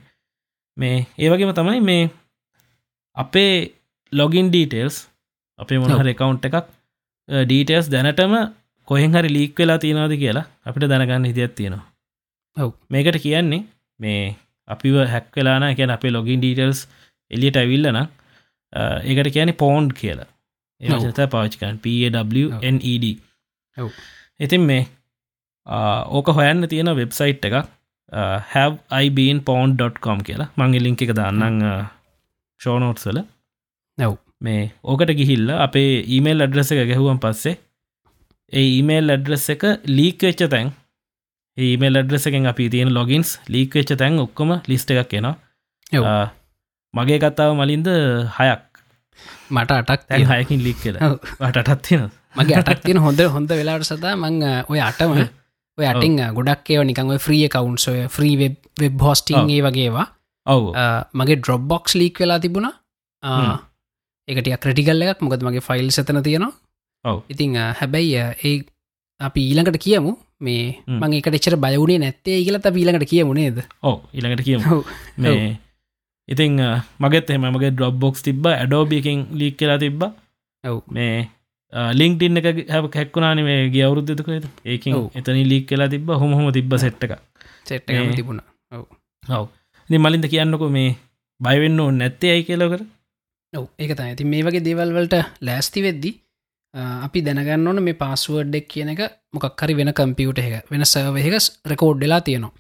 මේ ඒවගේම තමයි මේ අපේ ලොගින් ඩීටේල්ස් අපේ මොනහර එකකවුන්් එකක් ඩීටේල්ස් දැනටම කොහෙන් හරි ලීක් වෙලා තියෙනවාද කියලා අපිට දැනගන්න හිතියක් තියෙනවා. ඔව්. මේකට කියන්නේ මේ අපිව හැක් වෙලාන කියන අපේ ලොගින් ඩීටල්ස් එලියට ඇවිල්ලන ඒකට කියන පෝන්් කියලා. ඒත පාච්කන් ඔව්. ඉතින් මේ ඕක හොයන්න තියෙන වෙබ්සයිට් එකක් හැබයිබන් පෝන්.කොම් කියලා. මංගේ ලිංක එක දන්නන් ෂෝනෝට්සල නැව් මේ ඕකට ගිහිල්ල අපේ ඊමේල් අඩ්‍රස එක ගැහුවන් පස්සේ ඒ ඊමේල් අඩ්‍රස් එක ලීක් වෙච්ච තැන් ඒමේල් අඩ්‍රසකෙන් අපි තියෙන ලොගින්ස් ලීක් වෙච්ච තැන් ඔක්කොම ලිස්ට එකක් එනවා. මගේ කතාව මලින්ද හයක්. මට අටක් තැන් හයකින් ලික් කියලා අටත් තියෙන මගේ අටක් තියෙන හොඳ හොඳ වෙලාට සදා මං ඔය අටම ඔය අටින් ගොඩක් ඒව නිකං ෆ්‍රිය කවුන්ස් ඔය ෆ්‍රී වෙබ් වෙබ් හොස්ටිං ඒ වගේවා ඔව්. මගේ ඩ්‍රොබ් බොක්ස් ලීක් වෙලා තිබුණා. එකට ක්‍රටිකල්ල එකක්. මොකද මගේ ෆයිල් සතන තියෙනවා. ඉතිං හැබැයි ඒ අපි ඊළඟට කියමු මේ මං එකට එච්චර බයවුණේ නැත්තේ කියලත ඊළඟට කියමුණේද ඔව ඉළඟට කියමු. මේ ඉතිං මගත් එම මගේ ඩොබ් බොක්ස් තිබ ඇඩෝබියකින් ලික් කියලා තිබ්බ. ඔව්. මේ ලිින්ක්ටින්න එක හැ හැක්කුණන මේ ගිය අවුරුද්ධකද ඒකින් එතනි ලික් කියලා තිබ හොම තිබ සෙට්ක සෙට් තිබුණ. ඔව්. ඔව. මලින්ද කියන්නක මේ බයිවෙන්න ඕ නැත්තේ අයි කියලකර ඔව් ඒක තයි ඇති මේ වගේ දේවල්වලට ලෑස්ති වෙද්දි අපි දැනගන්න ඕන මේ පාස්ුවඩ්ඩෙක් කියන එක මොකක්හරි වෙන කම්පියුට එක වෙන සවහක රෙකෝඩ්ඩලා තියෙනවා.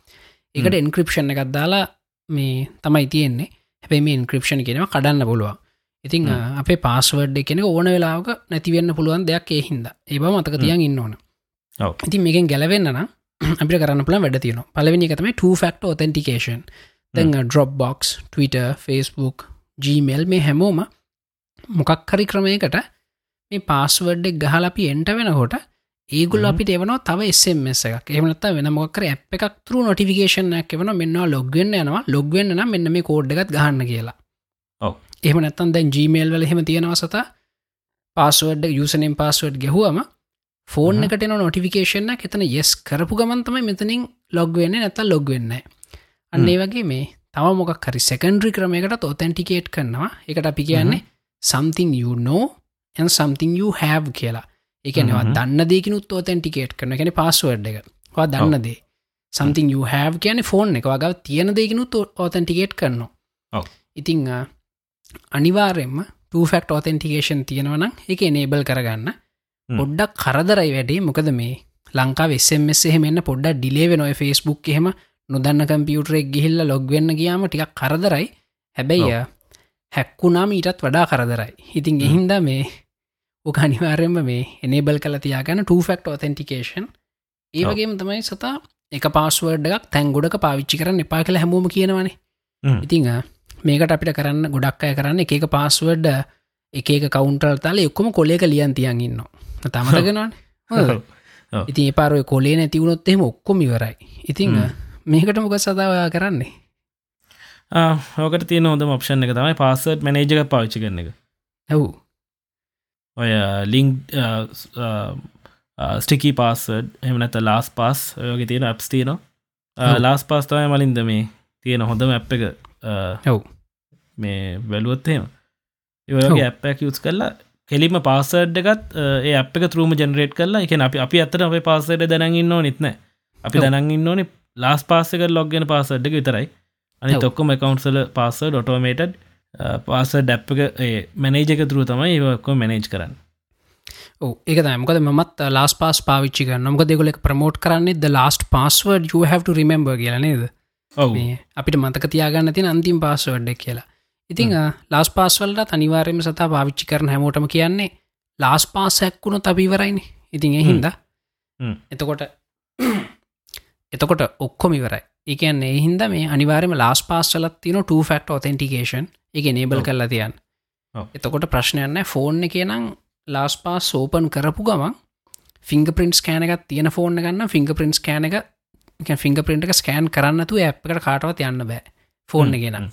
එකට එන්ක්‍රපෂන් එකක් දාලා මේ තමයි තියෙන්නේ. හැබැයි මේ ඉන්ක්‍රපෂන් කියෙනව කඩන්න පුළුවන්. ඉතිං අපේ පාස්වර්ඩ් කෙනෙ ඕන වෙලාක නැතිවෙන්න පුළුවන් දෙයක් ඒ හින්ද. ඒ මතක තියන් ඉන්න ඕන. ඉතින් මේකෙන් ගැලවෙන්න අපිට කරන්න පුළ වැඩ තියෙන පලවෙනි එකතම 2 ෆක්ට ඔතෙන්ටිකේෂන් දැන් Dropbox Twitter Facebook Gmail මේ හැමෝම මොකක් හරි ක්‍රමයකට මේ පාස්වඩ්ඩෙක් ගහල අපි එන්ට වෙනකොට ඒගුල් අපිට එවනවා තව එස්මස් එකක්. එමනත් වෙන මොකර ඇ් එකක් තුර නොටිකේෂනයක් එවන මෙන්න ලොග්වෙන්න යනවා. ලොග්වෙන්න මෙන්න මේ කෝඩ් එකත් ගහන්න කියලා. එහම නැත්තන් දැන් Gmail වල හෙම තියෙනවා සතා. පාස්වඩ් යුසනෙන් පාස්වඩ් ගැහුවම ෆෝන් එකට නොටිකේෂන එතන යෙස් කරපු ගමන්තමයි මෙතනින් ලොග්වෙන්න නැත ලොග්වෙන්න අන්නේ වගේ මේ තව මොකක් හරි සෙකන්ඩ්‍රි ක්‍රමයකට ඔතැන්ටිකේට් කරනවා. එකට අපි කියන්නේ you know and something you have කියලා. එකනවා දන්න දෙකිනුත් ඕතැන්ටිකේට් කරන ගැන පස්සුවඩ් එක. වා දන්න දේ. සම්තිං you have කියන ෆෝන් එක. වගව තියෙන දෙකිනුත් ඕතැන්ටිකේට් කරනවා. ඉතිං අනිවාරෙන්ම ටෆක්ට ඕතෙන්ටිකේෂන් තියෙනවනම් එක එනේබල් කරගන්න. පොඩ්ඩක් කරදරයි වැඩේ. මොකද මේ ලංකා වෙස්සෙමෙස් එහෙමන්න පොඩ්ඩ ඩිලේ නොය ෆස්බුක් එහෙම නොදන්න කම්පියුටරෙක් ගිහිල්ල ලොග්වෙන්න ගියාම ටිකක් කරදරයි. හැබැයි හැක්කුණාම ඊටත් වඩා කරදරයි. ඉතින් එහින්ද මේ ඕක අනිවාර්යම මේ එනේබල් කල තියාගන්න ටෆක්ට ඔතෙන්ටිකේෂන් ඒවගේම තමයි සතා එක පාස්වර්ඩ් එකක් තැන් ගොඩක පාවිච්චි කරන්න එපා කළ හැමෝම කියනවනේ. ඉතිං මේකට අපිට කරන්න ගොඩක් අය කරන්න එක පාස්වර්ඩ් එක කවුන්ටර් තල එක්කොම කොලේක ලියන් තියන් ඉන්න තමටගෙනවාන ඉතින් පාරුව කොලේ නැතිවුණොත් එහෙම ඔක්කොම ඉවරයි. ඉතිං මේකට මොක සදාවයා කරන්නේ? ඕකට තිය හොඳ ඔප්ෂන් එක තමයි පාසට් මනේජක පාවිච්චි කරන එක. ඇව් ඔය ලිංක් ස්ටිකී පාසඩ් එමනත ලාස් පාස් ඔයගේ තියෙන ඇප්ස් තියනවා. ලාස් පාස් තමයි මලින්ද මේ තියෙන හොඳම ඇප් එක ඇව් මේ වැලුවොත්තේම ඒගේ ඇප්පැක් යුස් කරලා කෙලිම පාසඩ් එකත් ඒ අප එක තරූම ජනරේට් කරලා එක අපි අපි අත්තර අපේ පාසට දැනගන්න නිත්න අපි දැනගන්න ඕනේ ලාස් පාසක ලොග්ගෙන පාසඩ් එක විතරයි. අනි තොක්කොම කවන්සල පාස ඩොටෝමේටඩ් පාස ඩැප් එක මැනේජ එක තුරු තමයි ඒකො මැනේජ් කරන්න. ඒක මොකද මත් ලාස් පාස් පාවිච්චි නොක දෙගොල ප්‍රමෝට් කරන්නේ ද ලාස්ට පස්සවඩ you have to remember කියලා නේද? අපිට මතක තියාගන්න තින අන්තිම් පාස්වඩ්ඩ කියලා. ඉතිං ලාස් පාස්වල්ට අනිවාර්යම සතා පාවිච්චි කරන හැමෝටම කියන්නේ ලාස් පාස් හැක්කුණු තබීවරයිනි ඉතින් එහින්ද එතකොට එතකොට ඔක්කොම ඉවරයි එකන් එහින්ද මේ අනිවාරම ලාස් පාස්සලත් තින 2 ෆක්ට ඔතෙන්ටිකේෂන් එක නේබල් කරලා තියන් එතකොට ප්‍රශ්නයන්න ෆෝර්න් එක නම් ලාස් පාස් සෝපන් කරපු ගමන් ෆිංග පින්ස් කෑනකත් තියෙන ෆෝර්න ගන්න ෆිංග පින්ස් කෑන එක ෆිංග පින්ට එක ස්කෑන් කරන්නතු ඇප්කට කාටවත් යන්න බෑ. ෆෝර්න ගෙන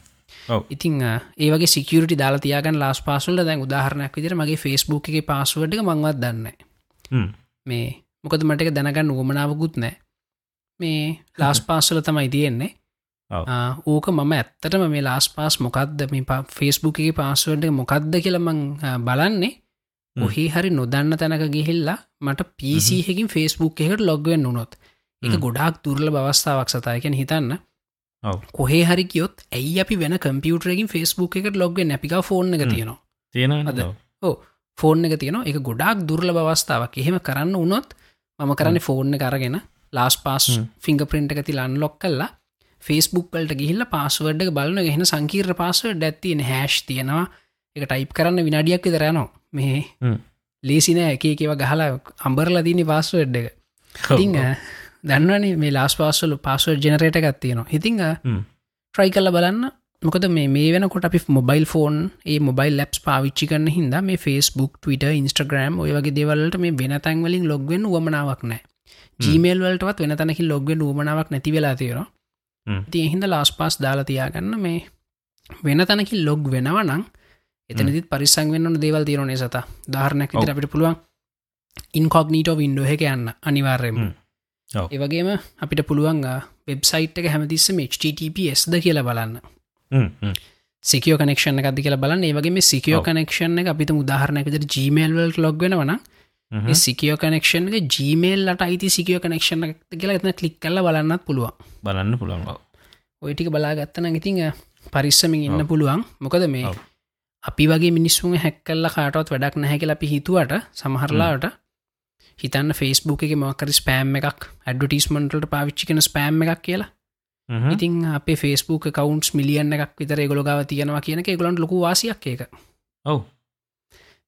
ඉතින් ඒවගේ සිකරට දාලා තියගන් ලාස් පාසුල්ල දැන් උදාහරණයක් විදිර මගේ ෆස්බුක් එක පාසුවඩ් එක මංවත් දන්න මේ මොකද මට එක දැනගන්න උවමනාවකුත් නෑ මේ ලාස් පාස්සල තමයි තියෙන්නේ. ඕක මම ඇත්තටම මේ ලාස් පාස් මොකක්ද මේ ෆෙස්බුක් එක පාස්වඩ මොකක්ද කියලමං බලන්නේ. ඔහේ හරි නොදන්න තැනක ගිහිල්ලා මට පිසිහකින් ෆෙස්බුක් එකට ලොග්වෙන් වුණොත් එක ගොඩක් දුර්ල බවස්ථාවක් සතායකැන හිතන්න. කොහේ හරි කියොත් ඇයි අපි වෙන කම්පියුටරකින් ෆෙස්බුක් එකට ලොග්ගෙන් නැපික ෆෝන් එක තියෙනවා. තියෙනද ඕ ෆෝන් එක තියෙනවා. එක ගොඩක් දුර්ල බවස්ථාවක් එහෙම කරන්න වුණොත් මම කරන්න ෆෝර්න කරගෙන ලාස් පාස් ෆිංග පින්ට එක තිල අන්ලොක් කල්ලා ෆෙස්බුක් වලට ගිහිල්ල පාස්වඩ් බලන ගෙන සංකීර්ර පාස්වඩ් ඇත්තියෙන හැෂ් තියෙනවා. එක ටයිප් කරන්න විනාඩියක් විතරයනවා මේ ලේසින එක එකව ගහලා අම්බරල දීනි පාස්වඩ් එක. ඉතිං දන්නවනේ මේ ලාස් පාස්සල පාස්වඩ් ජනරේට ගත්තියනවා හිතිං ට්‍රයි කල්ල බලන්න. මොකද මේ මේ වෙනකොට අපි මොබයිල් ෆෝන් ඒ මොබයිල් ලැප්ස් පාවිච්චි කරන්න හිද මේ ෆස්බුක් ටවිට ඉන්ස්ට්‍රග්‍රම් ඔය වගේ දෙවලට මේ වෙන තැන්වලින් ලොග්වෙන් වමනාවක් නෑ ජීමේල් වලටවත් වෙන තැනකි ලොග්ගෙන් ූමනාවක් නැති වෙලා තියෙනවා. ති හිද ලාස් පාස් දාලා තියාගන්න මේ වෙන තැනකි ලොග් වෙනවනං එතනතිත් පරිසං වන්න දේවල් තීරනේ සත. ධාරණයක් විතර අපිට පුළුවන් ඉන්කොග්නීටෝ වින්ඩෝ එක යන්න අනිවාර්යම ඒවගේම අපිට පුළුවන් වෙබ්සයිට් එක හැමතිස්සම HTTPSද කියලා බලන්න. සිකෝ කනෙක්ෂණ එකද කියලා බලන්න. ඒවගේ සිකෝ කනෙක්ෂණ එක අපිට උදාහරණයකතර ජීමේල්වල් ලොග් වෙනවන සිකෝ කනෙක්ෂන් එක ජීමේල්ලට අයිති සිකෝ කනෙක්ෂණ කියලා එතන කලික් කල්ල බලන්නත් පුළුවන්. බලන්න පුළුවන්. ඔයිටික බලාගත්තන ඉතිං පරිස්සමින් ඉන්න පුළුවන්. මොකද මේ අපි වගේ මිනිස්සුන් හැක්කල්ල කාටවත් වැඩක් නැහැ කියලා අපි හිතුවට සමහරලාට හිතන්න ෆෙස්බුක් එක මකර ස්පෑම් එකක් ඇඩටිස්මන්ටට පාවිච්චි කන ස්පෑම් එකක් කියලා. ඉතින් අපේ ෆෙස්බුක් කවන්ස් මිලියන් එකක් විතර ගොලගාව තියෙනවා කියන එක ගොලන්ට ලොකු වාසියක් එක ඔව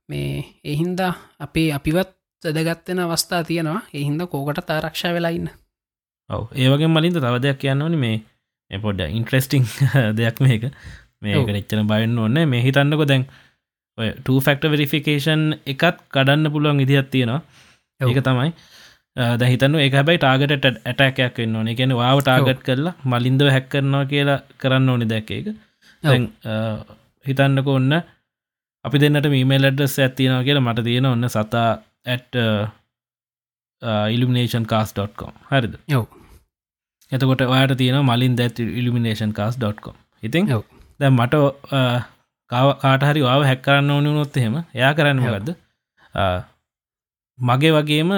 මේ එහින්දා අපේ අපිවත් සදගත්තෙන අවස්ථා තියෙනවා. එහින්ද කෝකට තාරක්ෂා වෙලාඉන්න ඔව. ඒවගේ මලින්ද තව දෙයක් කියන්න ඕනි. මේ පොඩ්ඩ ඉන්ට්‍රෙස්ටිං දෙයක් මේක. මේක එච්චන බයන්න ඕන්න මේ හිතන්නකො දැන් ෆක්ට වෙරිෆිකේෂන් එකත් කඩන්න පුළුවන් ඉදිහත් තියෙනවා. ඒක තමයි. ද හිතන්න ඒ හැබයි ටාගට ඇටැකයක් වෙන්න ඕන. ගැන වාව ටාගට් කරලා මලින්දව හැක් කරනවා කියලා කරන්න ඕනි දැක එක හිතන්නක ඔන්න අපි දෙන්නට මීමේල් ඇඩ්‍රස් ඇත්තියෙනවා කියලා මට තියෙන ඔන්න සතා ඇට් ඉල්ිනේෂන් කාස්.com හරිද? යව එතකොට ඔයාට තියෙන මලින් දැත් ඉල්ිනේෂන් කාස්.com ඉතින් දැ මට කාටහරි වාව හැක්කරන්න ඕනි නොත් එහෙම එයා කරන්න ගත්ද මගේ වගේම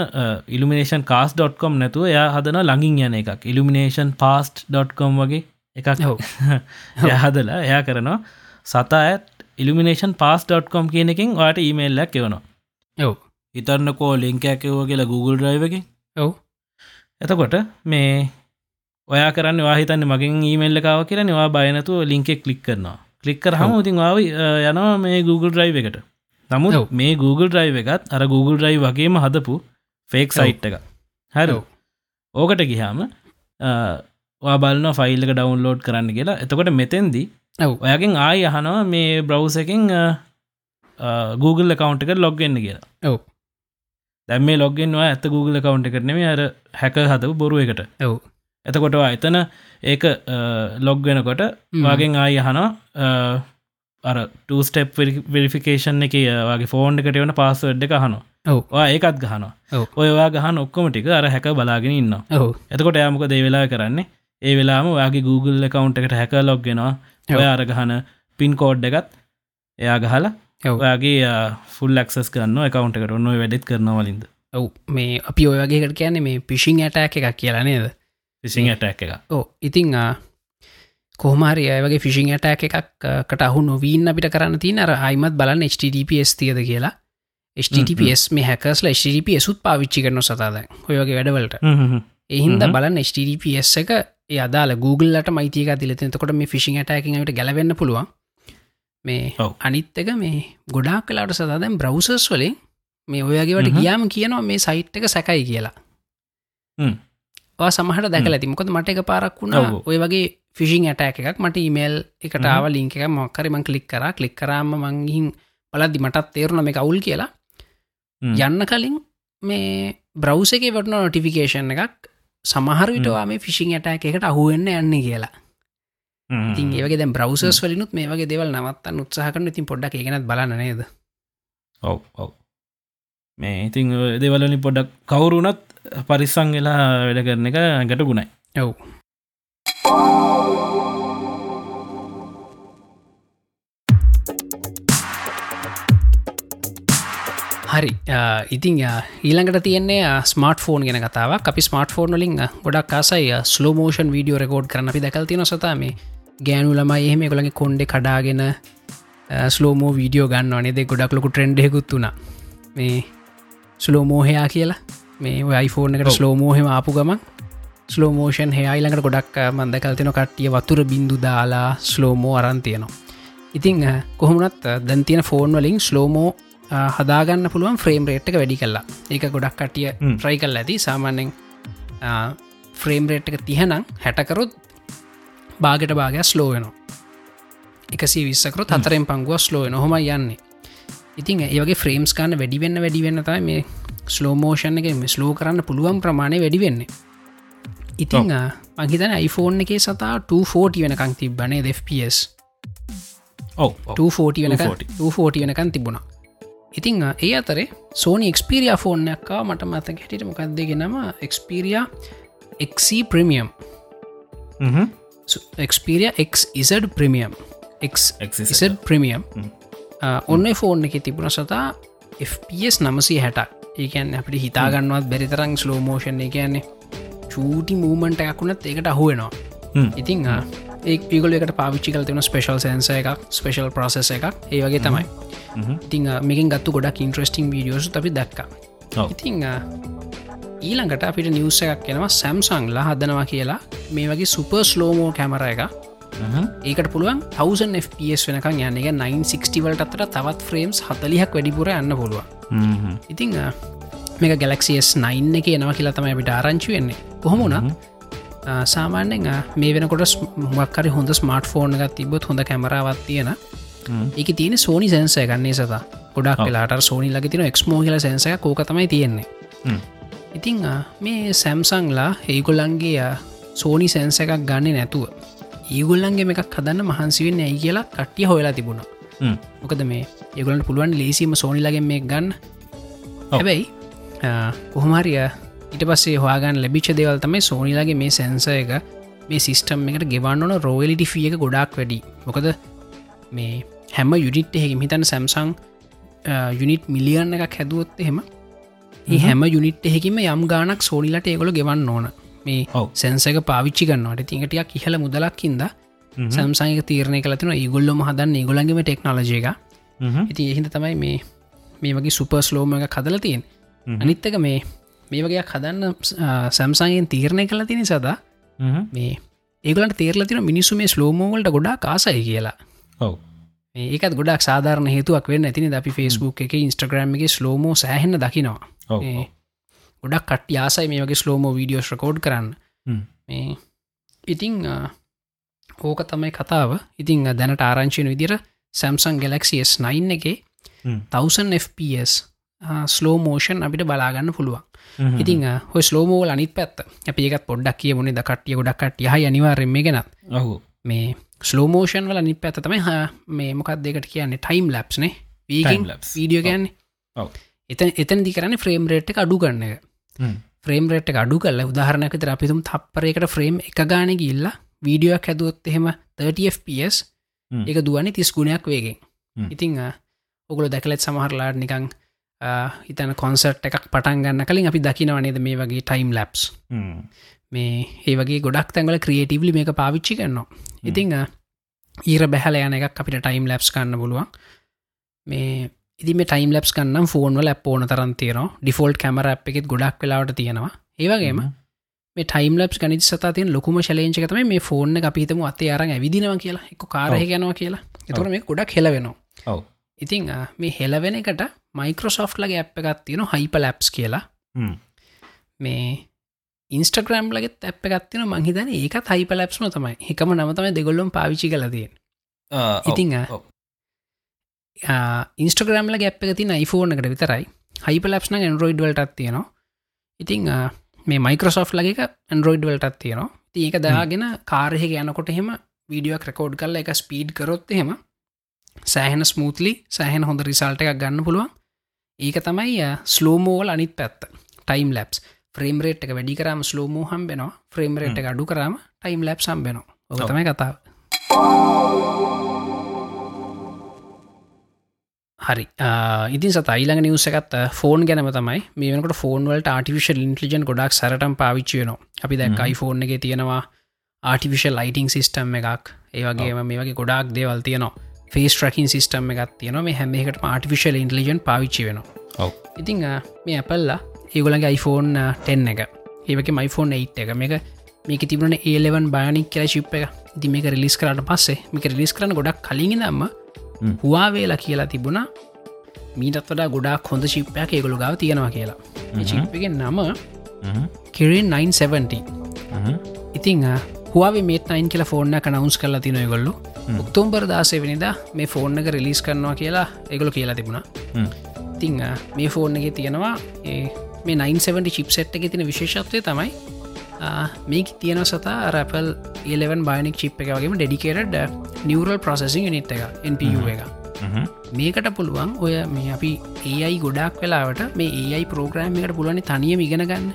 ඉල්ිනේෂන් කාස්.com නැතුව එයා හදන ලඟින් යන එකක්. ඉල්ිනේෂන් පාස්ට.com වගේ එකක්. එය හදලා එයා කරනවා සතා ඇත් ඉල්ිනේෂන් පාස්.com කියන එකින් වාට ඊමේල්ලක් එවනවා. යව හිතරන්නකෝ ලිංකඇකව කියලා Google ්‍රයිවකින් ඔව්. එතකොට මේ ඔයා කරන්න වාහිතන්න මගින් ඊමල්ලකාව කියලා නවා බයනතු ලිංකෙක් කලික් කරනවා. කලික්කර හම ඉතින් ආව යනවා මේ Google ්‍රයිව එකට. නමුත් මේ Google ්‍රයිව එකත් අර Google ්‍රයි වගේම හදපු ෆේක් සයිට් එක හැර ඕකට ගිහාම බලන ෆයිල්ල ඩවන්ලෝඩ් කරන්න කියලා. එතකොට මෙතැන්දී ඔයගෙන් ආය අහනවා මේ බ්‍රව්ස එකින් Google කවන්් එක ලොග්ගන්න කියලා. ඔව්. දැම් මේ ලොග්ගෙන්වා ඇත Google කවන්් එකටනෙම අර හැක හදපු බොරුව එකට. ඔව්. එතකොට එතන ඒක ලොග්ගෙනකොට වගෙන් ආය අහනවා අර ටස්ටප් වෙරිෆිකේෂන් එක වගේ ෆෝන්් එකට වන පාසඩ් එක හනවා ඔව්. ඒකත් ගහනවා. ඔයවා ගහන ඔක්කොම ටික අර හැක බලාගෙන ඉන්න එතකොට යාමක දේවෙලා කරන්නේ? ඒ වෙලාම ඔයාගේ Google කවන්් එකට හැක ලොග්ගෙනවා ඔය අරගහන පින් කෝඩ් එකත් එයා ගහලා. ඔයාගේ ෆුල් ලක්සස් කරන්න එකකවන්ට එකට. ඔන්න වැඩෙත් කරනවලින්ද ඔව්. මේ අපි ඔයගේකට කියන්නේ මේ පිෂිං ඇටැක් එකක් කියලා නේද? විසිං ඇටැක් එක ඕ ඉතිං කොහමරි අයගේ ෆිසිං ඇටැක් එකක්කට අහු නොවීන් අපිට කරන්න තින අර අයිමත් බලන්න HTTPS තියද කියලා. HTTPS මේ හැකස්ල HTTP සුත් පාවිච්චි කරන සතාද ඔයගේ වැඩවලට. එහින්ද බලන්න HTTPS එක ඒ අදාල Googleලට මයිතික තිලත තකොට මේ ෆිසිං ඇටැකිට ගැලවෙන්න පුළුවන් මේ ඔව්. අනිත් එක මේ ගොඩක් කලාට සදාදැන් බ්‍රවසස් වලින් මේ ඔයගේවට. ගියාම කියනවා මේ සයිට් එක සැකයි කියලා සමහට දැකල ඇති මොකද මට එක පාරක් වුණා. ඔය වගේ ෆිසිං ඇටැක එකක් මට ඉමේල් එකට හ්ම්. ආව ලිංක එක මොක්කරම කලික් කර කලික් කරාම මංගිහින් බලද්දි මටත් තේරුණ මේ කවුල් කියලා. යන්න කලින් මේ බ්‍රවස එක වටන නොටිෆිකේෂන් එකක් සමහරවිටවා මේ ෆිසිං ඇටැක එකට අහුවෙන්න යන්නේ කියලා. ඉතින් ඒවගේ දැ බ්‍රවසස් වලිනුත් මේ වගේ දෙවල් නවත්තන්න උත්සාහකන ඉතින් පොඩ්ඩක් ඒගෙනත් බලන්න නේද? ඔව් ඔව්. මේ ඉතිං දෙවලනි පොඩක් කවුරුනත් පරිස්සං වෙලා වැඩ කරන එක ගැට ගුණයි ඔව් හරි. ආ, ඊළඟට තියන්නේ ස්මර්ට ෆෝන් ගෙන කතාවක්. අපි ස්මර්ට ෆෝන් වලින් ආ, ගොඩක් කාසයි ස්ලෝමෝෂන් වීඩියෝ රකෝඩ් කරන අපි දැකල්තින සතා. මේ ගෑනු ළමයි එහෙම කොළඟ කොන්්ඩෙ කඩාගෙන ස්ලෝමෝ වීඩියෝ ගන්න අනේද ගොඩක් ලොකු ට්‍රෙන්ඩ්හෙකුත් වුණ. මේ ස්ලෝමෝහයා කියලා. මේ iPhoneෆෝන් එකට ස්ලෝමෝහෙම ආපු ගමන් ස්ලෝමෝෂන් හයායිළඟට ගොඩක් මන්දකල්තින කට්ටිය වතුර බින්දු දාලා ස්ලෝමෝ අරන්තියනවා ඉතිං කොහොමනත් අ, දැන් තියෙන ෆෝන් වලින් ස්ලෝමෝ හදාගන්න පුළුවන් ෆ්‍රේම් රේට් එක වැඩි කල්ලා ඒක ගොඩක් කටිය. ට්‍රයි කල් ඇති සාමාන්‍යෙන් ෆ්‍රේම් රේට් එක තියනම් හැටකරොත් බාගට භාගයක් ස්ලෝයනවා එකසි විස්සකරොත් හතරෙන් පංගුව ස්ලෝය නොහොම යන්නේ. ඉතින් ඒවගේ ෆ්‍රේම්ස් කාන්න වැඩිවෙන්න වැඩිවෙන්න තයි මේ ස්ලෝමෝෂන් එක මේ ස්ලෝ කරන්න පුළුවන් ප්‍රමාණය වැඩිවෙන්නේ ඉතිං මහිතන iPhoneෆෝන් එක සතා 240 වෙනකං තිබ්බනේ FPS ඔව් 240 වෙනක 240. 240 වෙනකන් තිබුණා ඉතිං ඒ අතරේ සෝනි එක්ස්පිරිය ෆෝර්නයක්කා මට මතක හැටිට මොකක්දගේ නම? එක්ස්පිරිය එක්සි premium Xperia X Z premium Z premium ඔන්න ෆෝන් එක තිබුණ සතා FPS නමසී හැටක් ඒකන් අපිට හිතාගන්නවත් බැරිතරං ස්ලෝමෝෂන් එක කියන්නේ චූටි මූමන්ට එකකුණත් ඒකට අහුවෙනවා ඉතිං ඒ පිගල එකට පාවිච්චි කල තින ස්පේශල් සන්ස එකක් ස්පේශල් ප්‍රසෙස එකක්. ඒ වගේ තමයි. ඉතිං මේකින් ගත්තු ගොඩක් ඉන්ට්‍රස්ටිං වීඩියෝස් අපි දක්ක. ඉතිං ඊළඟට අපිට නිවස එකක් කෙනවා සැම්සංලා හදනවා කියලා. මේ වගේ සුපර් ස්ලෝමෝ කැමර එක ඒකට පුළුවන් 1000 FPS වෙනකං යන්න. එක 960වලට අතර තවත් ෆ්‍රේම්ස් හතලිහක් වැඩිපුර යන්න පුළුවන්. ඉතිං අ, මේක ගැලක්සිස් 9 එක එනවා කියලා තමයි අපිට ආරංචි වෙන්නේ. කොහොමුණ සාමාන්‍යෙන් මේ වෙනකොට මක්කරි හොඳ ස්මර්ට් ෆෝන් එකත් තිබොත් හොඳ කැමරාවත් තියෙන. එක තියෙන සෝනි සැන්සය ගන්නේ සතා? ගොඩක් වෙලාට සෝනි ලග තින එක්ස්මෝ කියල සැන්සය කෝක තමයි තියෙන්නේ. ඉතිං මේ සැම්සංලා ඒගොල්ලන්ගේ සෝනි සැන්ස එකක් ගන්න නැතුව ඒගොල්ලන්ගේ එකක් හදන්න මහන්සිවෙන්න ඇයි කියලා කට්ටිය හොයලා තිබුණා. මොකද මේ ඒගොලන්ට පුළුවන් ලේසිම සෝනිලගෙන් මේ ගන්න. හැබැයි කොහොමරිය ඉට පස්සේ හවාගන් ලැබිච දෙවල් තමයි සෝනිලාගේ මේ සැන්ස එක. මේ සිිස්ටම් එකට ගෙවන්න ඕන රෝවලිටි ිය එක ගොඩක් වැඩි. මොකද මේ හැම යුනිට් එහෙක හිතන් සැම්සං යුනිට් මිලියන්න එකක් හැදුවොත් එහෙම ඒ හැම. යුනිට් එහෙකිම යම් ගානක් සෝනිලට ඒගොල ගෙවන්න ඕන. මේ සැන්සක පාවිච්චි ගන්නවට තිඟටයක් ඉහල මුදලක්කින්ද සම්සංක තීරණය කලතින ඒගොල්ලොම හදන්න ඒගොලන්ගේම ටෙක්නෝජය එක ඉති එහිද තමයි මේ මේ වගේ සුපර්ස් ලෝම එක කදල තියෙන් අනිත්තක මේ මේ වගේ හදන්න සැම්සන්ගෙන් තීරණය කළ තිනි සදා මේ ඒගලට තේරල තින මිනිස්සු මේ ස්ලෝමෝවලට ගොඩා කාසයි කියලා. ඔව. ඒකත් ගොඩක් සාධාරන හේතුවක් වෙන්න ඇතිනි අපි ෆස්බුක් එක ඉන්ස්ට්‍රග්‍රම් එක ස්ලෝමෝ සෑහෙන්න දකිනවා. ගොඩක් කට යාසයි මේ වගේ ස්ලෝමෝ වීඩියෝස් රකෝඩ් කරන්න. මේ ඉතිං ඕක තමයි කතාව. ඉතිං දැනට ආරංචින විදිර සැම්සන් ගෙලක්සිස් 9 එක 1000 fps ස්ලෝ මෝෂන් අපිට බලාගන්න පුළුවන්. ඉතිං හො ස්ලෝමෝල් අනිත් පැත් අපි ඒකත් පොඩ්ඩක් කිය මුණේ දකටිය ගොඩක්ට යහ අනිවාරෙන් මේ ගෙනත්. ඔහු මේ ස්ලෝමෝෂන් වල අනි පැත තමයි හ මේ මොකක් දෙකට කියන්නේ? ටයිම් ලැප්ස්නේ වීගින් වීඩියෝ ගැන්නේ එතන එතන දි කරන්න ෆ්‍රේම් රේට් එක අඩු කරන්න එක. ෆ්‍රේම් රේට් අඩු කල උදාහරණක තර අපිතුම් තප්පරයකට ෆ්‍රේම් එක ගාන ගිල්ලා වීඩියෝක් හැදුවොත් එහෙම 30fps එක දුවන්නේ තිස් ගුණයක් වේගෙන්. ඉතිං ඔගුල දැකලෙත් සමහරලාට නිකං හිතන කොන්සර්ට් එකක් පටන් ගන්න කලින් අපි දකිනවනේද මේ වගේ ටයිම් ලැප්ස් මේ ඒ වගේ ගොඩක් තැන්ගල ක්‍රියටීවලි මේක පාවිච්චි කරනවා. ඉතිං ඊර බැහල යන එකක් අපිට ටයිම් ලැප්ස් කන්න පුළුවන්. මේ ඉදි මේ ටයිම් ලැප්ස් කන්නම් ෆෝන්වල ඇප්පෝන තරන් තියෙනවා. ඩිෆෝල්ට් කැමර අප් එකෙත් ගොඩක් වෙලාවට තියෙනවා. ඒවගේම මේ ටයිම් ලප් ගනිත සතතින් ලොකුම ශලේංචකතම මේ ෆෝර්න අපිතම අත්තේ අරන් ඇවිදිනව කියලා. එක කාරහ යනවා කියලා. එතුර මේ ගොඩක් හෙලවෙනවා ඉතිං මේ හෙලවෙන එකට මයිකෝසොෆ්ට් ලගේ ඇප් එකත් තියෙන හයිප ලැප්ස් කියලා. මේ ඉන්ස්ටග්‍රම් ලගෙත් ඇප් එකත්තින මහිතන ඒකත් හයිප ලැප්ස්ම තමයි. එකම නමතම දෙගොල්ලොම් පාවිචි කලතියෙන් ඉතිං ඉන්ස්ටග්‍රම්ල ගැප් එක තින iPhoneෆෝන එකට විතරයි. හයිප ලැප්න ඇන්ඩරෝයිඩ් වලටත් තියෙනවා. ඉතිං මේ මයිකෝසොෆ් ලගේ ඇන්ඩරෝයිඩ් වලටත් තියෙනවා. ඒක දාගෙන කාරහෙ යනකොට එහෙම වීඩියෝ ක්‍රකෝඩ් කරල එක ස්පීඩ් කරොත් එහෙම සෑහෙන ස්මූත්ලි සෑහෙන හොඳ රිසල්ට එකක් ගන්න පුළුවන්. ඒක තමයි ස්ලෝමෝවල් අනිත් පැත්ත. ටයිම් ලැප්ස් ෆ්‍රේම් රේට් එක වැඩි කරම ස්ලෝමෝ හම්බෙනවා. ෆ්‍රේම් රේට් එක අඩු කරම ටයිම් ලැප් සම්බෙනවා ඔක තමයි කතාව. හරි. ඉතින් සතයිලඟ නිවසකත් ෆෝන් ගැනම තමයි. මේකට ෆෝන්වලට ආටිවිශල් ඉන්ටලිජන් ගොඩක් සරටම් පාවිච්චයනවා අපි දැක් iPhoneෆෝන් එක තියෙනවා ආටිවිශල් ලයිටිං සිිස්ටම් එකක්. ඒවගේම මේ වගේ ගොඩක් දේවල් තියනවා ෆේස් ට්‍රකින් සිිස්ටම් එකත් තියන මේ හැමකට ආටිවිශල් ඉන්ටලිජන් පාවිච්චි වෙනවා. ඉතිං මේ ඇපල්ලා ඒගොලගේ iPhoneෆෝන් 10 එක. ඒවක මයිෆෝන් 8 එක. මේක මේක තිබුණ ඒලවන් බානික් කියල ශිප් එක. ඉති මේක රිලිස් කරට පස්සේ මේක රිලිස් කරන ගොඩක් කලින් දම්ම හවාවේලා කියලා තිබුණා. මීටත් වඩා ගොඩක් හොඳ ශිප්පයක් ඒගොළු ගාව තියෙනවා කියලා. ශිප්පගෙන් නම කිරෙන් 970 ඉතිං හවාේ මේට නයින් කියලා ෆෝර්න කනවුන්ස් කරලා තිනොය ගොල්ලු උක්තෝම්බර් දාසේ වෙනිද මේ ෆෝර්න එක රිලිස් කරනවා කියලා ඒගොලු කියලා තිබුණා. ඉතිං මේ ෆෝර්න එක තියෙනවා මේ 970 චිප්සෙට් එක තින විශේෂත්වය තමයි මේක තියෙන සතා රැපල් ඒලවන් බානික් චිප් එක වගේම ඩෙඩිකේටඩ නිවරල් ප්‍රසෙසිං නිට් එක NPU එක. මේකට පුළුවන් ඔය මේ අපි ඒයි ගොඩක් වෙලාවට මේ ඒයි ප්‍රෝග්‍රෑම් එකට පුළුවනි තනියම ඉගෙන ගන්න.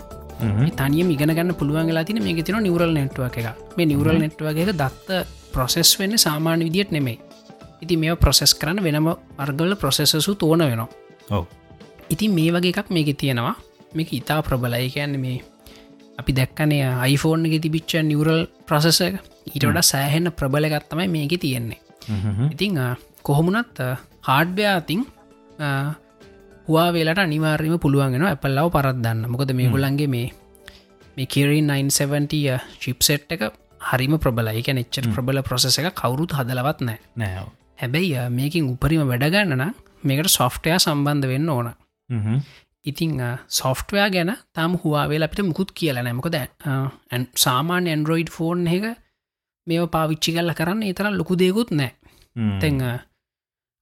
තනියම ඉගෙන ගන්න පුළුවන් වෙලා තින මේක තින නිවරල් නෙට්ව එක. මේ නිවරල් නෙට්ව එක දත්ත ප්‍රොසෙස් වෙන්න සාමාන්‍ය විදිට නෙමෙයි. ඉති මේ ප්‍රොසෙස් කරන්න වෙනම අර්ගල ප්‍රොසෙසසු තෝන වෙනවා. ඔව. ඉතින් මේ වගේ එකක් මේක තියෙනවා. මේක ඉතා ප්‍රබලයි. කියන්න මේ අපි දැක්කනේ iPhoneෆෝන් එක තිබිච්ච නිවරල් ප්‍රසෙස ඊට වඩ සෑහෙන්න ප්‍රබලගත්තමයි මේක තියෙන්නේ. ඉතිං කොහොමුණත් හාඩ්්‍යයාතින් හවා වෙලට අනිවාර්යම පුළුවන්ගෙන ඇපල්ලාව පරත්දන්න මොකද මේ ගොලන්ගේ මේ මේ කිරින් 970 චිප්සෙට් එක හරිම ප්‍රබලයි. එක නෙච්චර ප්‍රබල ප්‍රසෙස එක කවුරුත් හදලවත් නෑ නෑ හැබැයි මේකින් උපරිම වැඩගන්නන මේකට සොෆ්ටය සම්බන්ධ වෙන්න ඕන. ඉතිං සොෆ්ටවයා ගැන තම හවාවේ අපිට මුකුත් කියල නෑමකොද සාමාන්‍ය ඇන්ඩරෝයිඩ් ෆෝන් එක මේ පාවිච්චි කල්ල කරන්න ඒතර ලොකු දෙකුත් නෑ තැං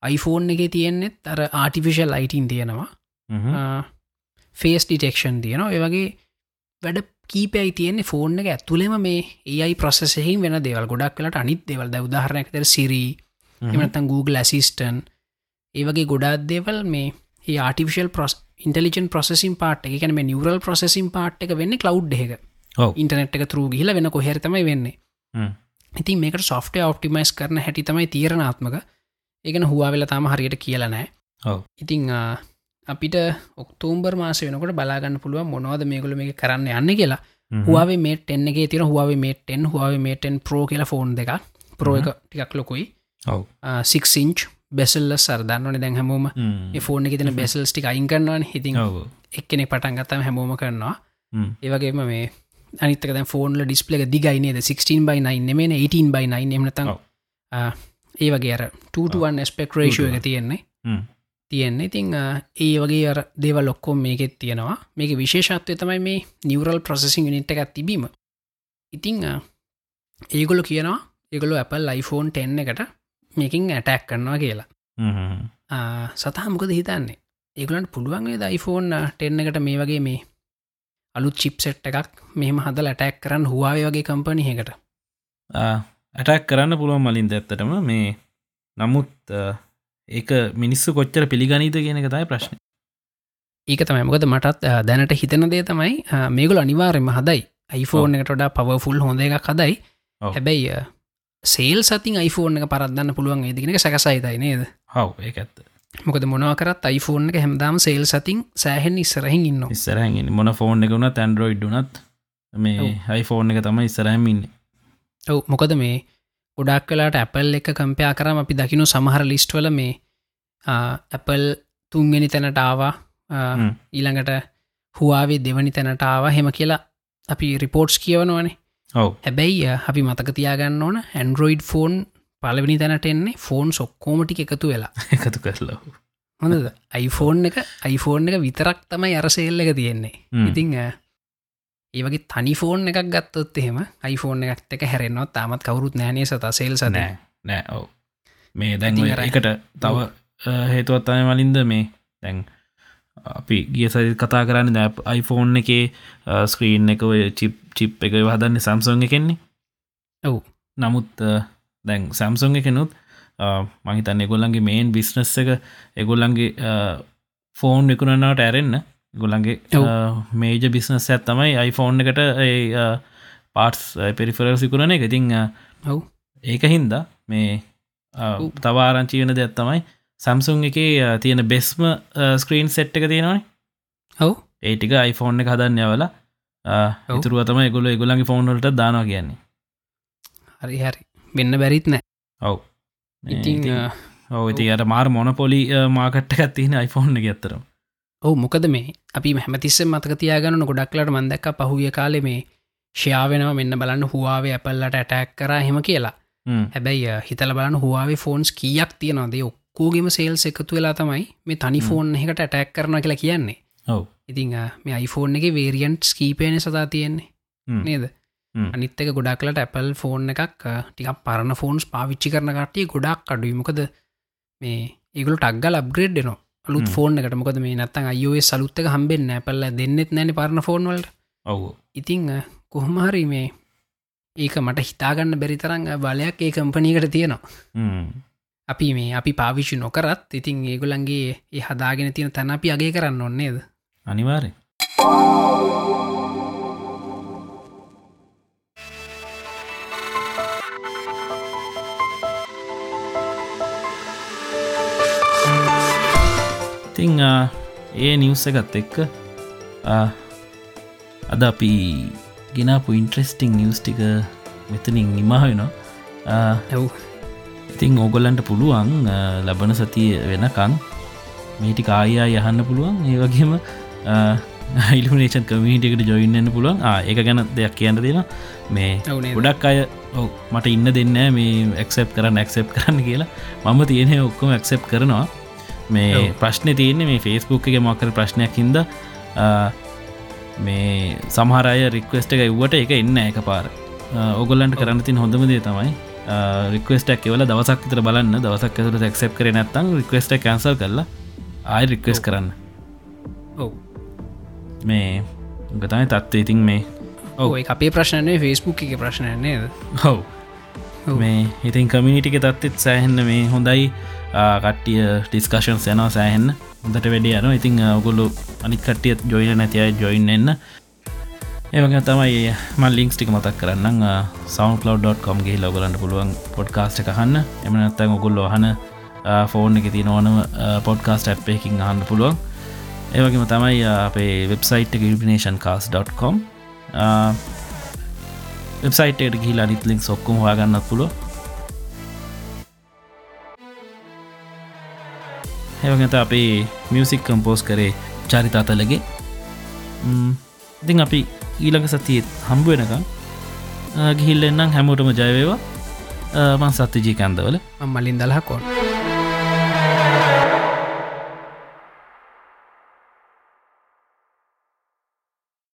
iPhoneෆෝන් එක තියෙන්නෙත් අර ආටිෆිශල් අයිටන් තියෙනවා. ෆේස් ඩිටෙක්ෂන් තියෙනවා. ඒවගේ වැඩ කීපයි තියෙන්නේ ෆෝන් එක? ඇතුළෙම මේ ඒයි ප්‍රසෙහහි වෙන දෙවල්. ගොඩක් කලට අනිත් දෙවල්. ද උදාහරනැක්තර සිරී එමනතන් Google ඇසිස්ටන් ඒවගේ ගොඩාත් දේවල් මේ ඒ ආටිවිශල් පොස් ඉන්ටලිජන් ප්‍රසෙසින් පාට් එක. කැන මේ නිවරල් ප්‍රසෙසින් පාට් එක වෙන්න කලව් එක. ඉන්ටනෙට් එක තරු ගිල වෙන කොහෙරතමයි වෙන්නේ. ඉතින් මේකට සොෆ්ට ඔප්ටිමයිස් කරන හැටි තමයි තීරණාත්මක. ඒගෙන හවාවෙල තම හරියට කියලනෑ ඉතිං අපිට ඔක්තෝම්බර් මාස වෙනකට බලාගන්න පුළුව මොනවද මේගොල මේ කරන්න යන්න කියලා. හවාවේ මේට එන්නගේ තිර Huawei Mate ten Huawei Mate ten pro කියලා ෆෝන් දෙක ප්‍රෝ එක ටිකක් ලොකුයි. සික්සිංච් බෙසල්ල සරදන්නවන දැන් හැමෝම. ෆෝන එක තින බෙසල්ස් ටික අයින් කරන්නවන හිතින් එක්කෙනෙ පටන් ගත්තම හැමෝම කරනවා. ඒවගේම මේ අනිතක ෆෝන්ල ඩිස්පලක දිගයිනේද 16 බයි 9 මේ 18 බයි 9 එමනතන් ඒ වගේ අර 2ටුවන් ස්පෙක් රේෂෝ එක තියෙන්නේ තියෙන්නේ. ඉතිං ඒ වගේ අර දේව ලොක්කෝම් මේකෙත් තියෙනවා. මේක විශේෂත්වය තමයි මේ නිවරල් ප්‍රසෙසිං නිට් එකත් තිබීම. ඉතිං ඒගොලො කියනවා ඒගොලු Apple iPhone 10 එකට මේකින් ඇටැක් කරනවා කියලා. සතහ මොකද හිතන්නේ? ඒගලන්ට පුළුවන්ගේ iPhone 10 එකට මේ වගේ මේ අලුත් චිප්සෙට් එකක් මෙහම හදල ඇටැක් කරන්න හවාය වගේ කම්පනි එකට ඇටැක් කරන්න පුළුවන් මලින් ඇත්තටම? මේ නමුත් ඒක මිනිස්සු කොච්චර පිළිගනීද කියන එක තයි ප්‍රශ්න. ඒක තමයි. මොකද මටත් දැනට හිතන දේ තමයි මේගුල අනිවාර්යම හදයි. iPhone එකට ොඩා පවෆුල් හොඳ එකක් හදයි. හැබැයි සේල් සතින් iPhone එක පරත්දන්න පුළුවන් ඒදිගෙනක සැකසයිතයි නේද? හව ඒ ඇත්ත. මොකද මොනවකරත් iPhone එක හැමදාම සේල් සතින් සෑහෙන් ඉස්සරහින් ඉන්න. ඉස්සරහග මොන ෆෝන් එක වුණත් ඇන්ඩරෝයිඩ් වනත් මේ හයිෆෝන් එක තමයි ඉස්සරහමින්න ඔව මොකද මේ ගොඩක් කලාට ඇපල් එක කම්පයා කරම අපි දකිනු සමහර ලිස්ට්වල මේ ඇපල් තුන්ගෙන තැනට ආවා ඊළඟට හවාවේ දෙවනි තැනටාව හෙම කියලා අපි රිපෝට්ස් කියවනවනේ. හැබැයි අපි මතක තියාගන්න ඕන ඇන්ඩරෝයිඩ් ෆෝන් පලවෙනි තැනට එන්නේ ෆෝන් සොක්කෝමටි එකතු වෙලා. එකතු කරලා. හොඳද? අයිෆෝන් එක අයිෆෝන් එක විතරක් තමයි අරසෙල්ල එක තියෙන්නේ. ඉතිං ඒවගේ තනි ෆෝන් එකක් ගත්තොත් එහෙම අයිෆෝන් එකක් එක හැරෙන්නවා තාමත් කවරුත් නෑනේ සත සෙල් සනෑ නෑ ඔව. මේ දැන් එකට තව හේතුවත් අය මලින්ද මේ දැන් අපි ගිය සරි කතා කරන්න දැ අයිෆෝන් එකේ ස්ක්‍රීන් එක චිප් චිප් එක හදන්න සම්සෝන් එකෙන්නේ. ඔවු. නමුත් දැන් සැම්සුන් එකනුත් මහිතන්න එගොල්ලන්ගේ මේන් බිස්නස් එක එගොල්ලන්ගේ ෆෝන් විකුණනාවට ඇරෙන්න්න ගොල්ලන්ගේ මේජ බිස්නස් ඇත් තමයි iPhoneෆෝන් එකට පාටස් පෙරිෆරල් සිකුරන එක. ඉතිං ඔව්. ඒක හින්දා මේ තවාරංචි වෙන දෙයක් තමයි සැම්සුන් එක තියෙන බෙස්ම ස්ක්‍රීන් සෙට් එක තියෙනවායි ඔව්. ඒටික iPhoneෆෝන් එක හදන්න යවලා ඉතුරුවතම එගොල එගොලන්ගේ ෆෝන්වලට දානවා කියන්නේ. හරි හරි. වෙන්න බැරිත් නෑ. ඔව්. ඉතිං ඔව ඉති අට මාර් මොනපොලි මාකට්ට ඇත්තින iPhoneෆෝන් එක ඇත්තරම් ඔහු මොකද මේ අපි හැමතිස්සෙන් මතක තියාගන්න ගොඩක්ලට මන්දක්ක පහුිය කාලෙ මේ ශයාවෙනව මෙන්න බලන්න හවාවේ ඇපල්ලට ඇටැක් කර හෙම කියලා. හැබැයි හිතල බලන්න හවාවේ ෆෝන්ස් කියක් තියනවාදේ? ඔක්කෝගෙම සේල්ස් එකතු වෙලා තමයි මේ තනි ෆෝන් එකට ඇටැක් කරන කියලා කියන්නේ. ඔව. ඉතිං මේ iPhoneෆෝන් එක වේරියන්ට් කීපයන සතා තියෙන්නේ. නේද? අනිත්තක ගොඩක්ලට ඇපල් ෆෝන් එකක් ටික පරණ ෆෝන්ස් පාවිච්චි කරන කටිය ගොඩක් අඩුවමකද මේ ඒගල ටක්ගල් අප්ග්‍රේඩ් නවා අලුත් ෆෝන් එකට. මොකද මේ නත්තන් අයෝය සලුත්තක හම්බෙන් ඇපල්ල දෙන්නෙත් නැන පරණ ෆෝන්වලට ඔවු. ඉතිං කොහොමහරි මේ ඒක මට හිතාගන්න බැරි තරංග බලයක් ඒ කම්පනීකට තියෙනවා. අපි මේ අපි පාවිච්චි නොකරත් ඉතින් ඒගොලන්ගේ ඒ හදාගෙන තියෙන තැන අපි අගේ කරන්න ඔන්නේද අනිවාරය ඉතිං ඒ නිවස එකත් එක්ක අද අපි ගෙනපු ඉන්ට්‍රෙස්ටිං නිවස් ටික මෙතනින් නිමහවෙනවා ඇව් ඉතිං ඕගොල්ලන්ට පුළුවන් ලබන සතිය වෙනකං මේටි කායා යහන්න පුළුවන්. ඒ වගේම ඉල්ිනේෂන් කමිටිකට ජොයින්නන්න පුළුවන්. ඒක ගැන දෙයක් කියන්න දෙෙන මේ ගොඩක් අය මට ඉන්න දෙන්න මේ එක්සප් කරන්න එක්සප් කරන්න කියලා. මම තියෙනෙ ඔක්කොම එක්සප් කරනවා මේ. ප්‍රශ්න තියන්නේ මේ ෆේස්බුක් එක මොකර ප්‍රශ්නයක් හින්ද මේ සමහරය රික්වස්ට එක ව්වට එක එන්න එක පාර ඔගොල්ලන්ට කරන්න තින් හොඳම දේ තමයි රික්වස්ටක් එවල දවසක් තර බලන්න. දවසක් ඇතුර ක්සප් කර නැත්තං රික්වස්ට කැන්සල් කරලා ආය රික්වස් කරන්න. ඔව. මේ ගතයි තත්ව ඉතින් මේ ඔව්. අපේ ප්‍රශ්නය ෆෙස්බුක් එක ප්‍රශ්නය නේද? හව්. මේ ඉතින් කමිනිටික තත්ත්ෙත් සෑහෙන්න මේ හොඳයි කට්ටිය ටිස්කශන් යනවා සෑහෙන්න. හොඳට වැඩි යන ඉතින් ඔගුල්ලු අනිත් කට්ටියත් ජොයින නැතියි ජොයින් එන්න ඒවගේ තමයි මල් ලිින්ක්ස් ටික මතක් කරන්න සවන්ලව්.කොම් ගේ ලොගලන්ට පුළුවන් පොඩ්කාස්ට කහන්න එමනත්තන් ඔගුල්ලෝ හන ෆෝන් එක ති නොවනම පොඩ්කාස්ට ඇප්පයකින් අහන්න පුළුවන්. ඒවගේම තමයි ආ, අපේ වෙබ්සයිට් එක ඉල්ිනේෂන් කාස්.com වෙබ්සයිටට ගිහිල අනිත් ලිින්ක් ඔක්කොම හොයාගන්නත් පුළුව ඒවගත අපේ මියසික් කම්පෝස් කරේ චරිතාතලගේ ඉතින් අපි ඊළඟ සතියත් හම්බ වෙනකම් ගිහිල්ල එන්නම් හැමෝටම ජයවේවා මං සත්‍යජී කන්දවල. මලින් දලහකොන්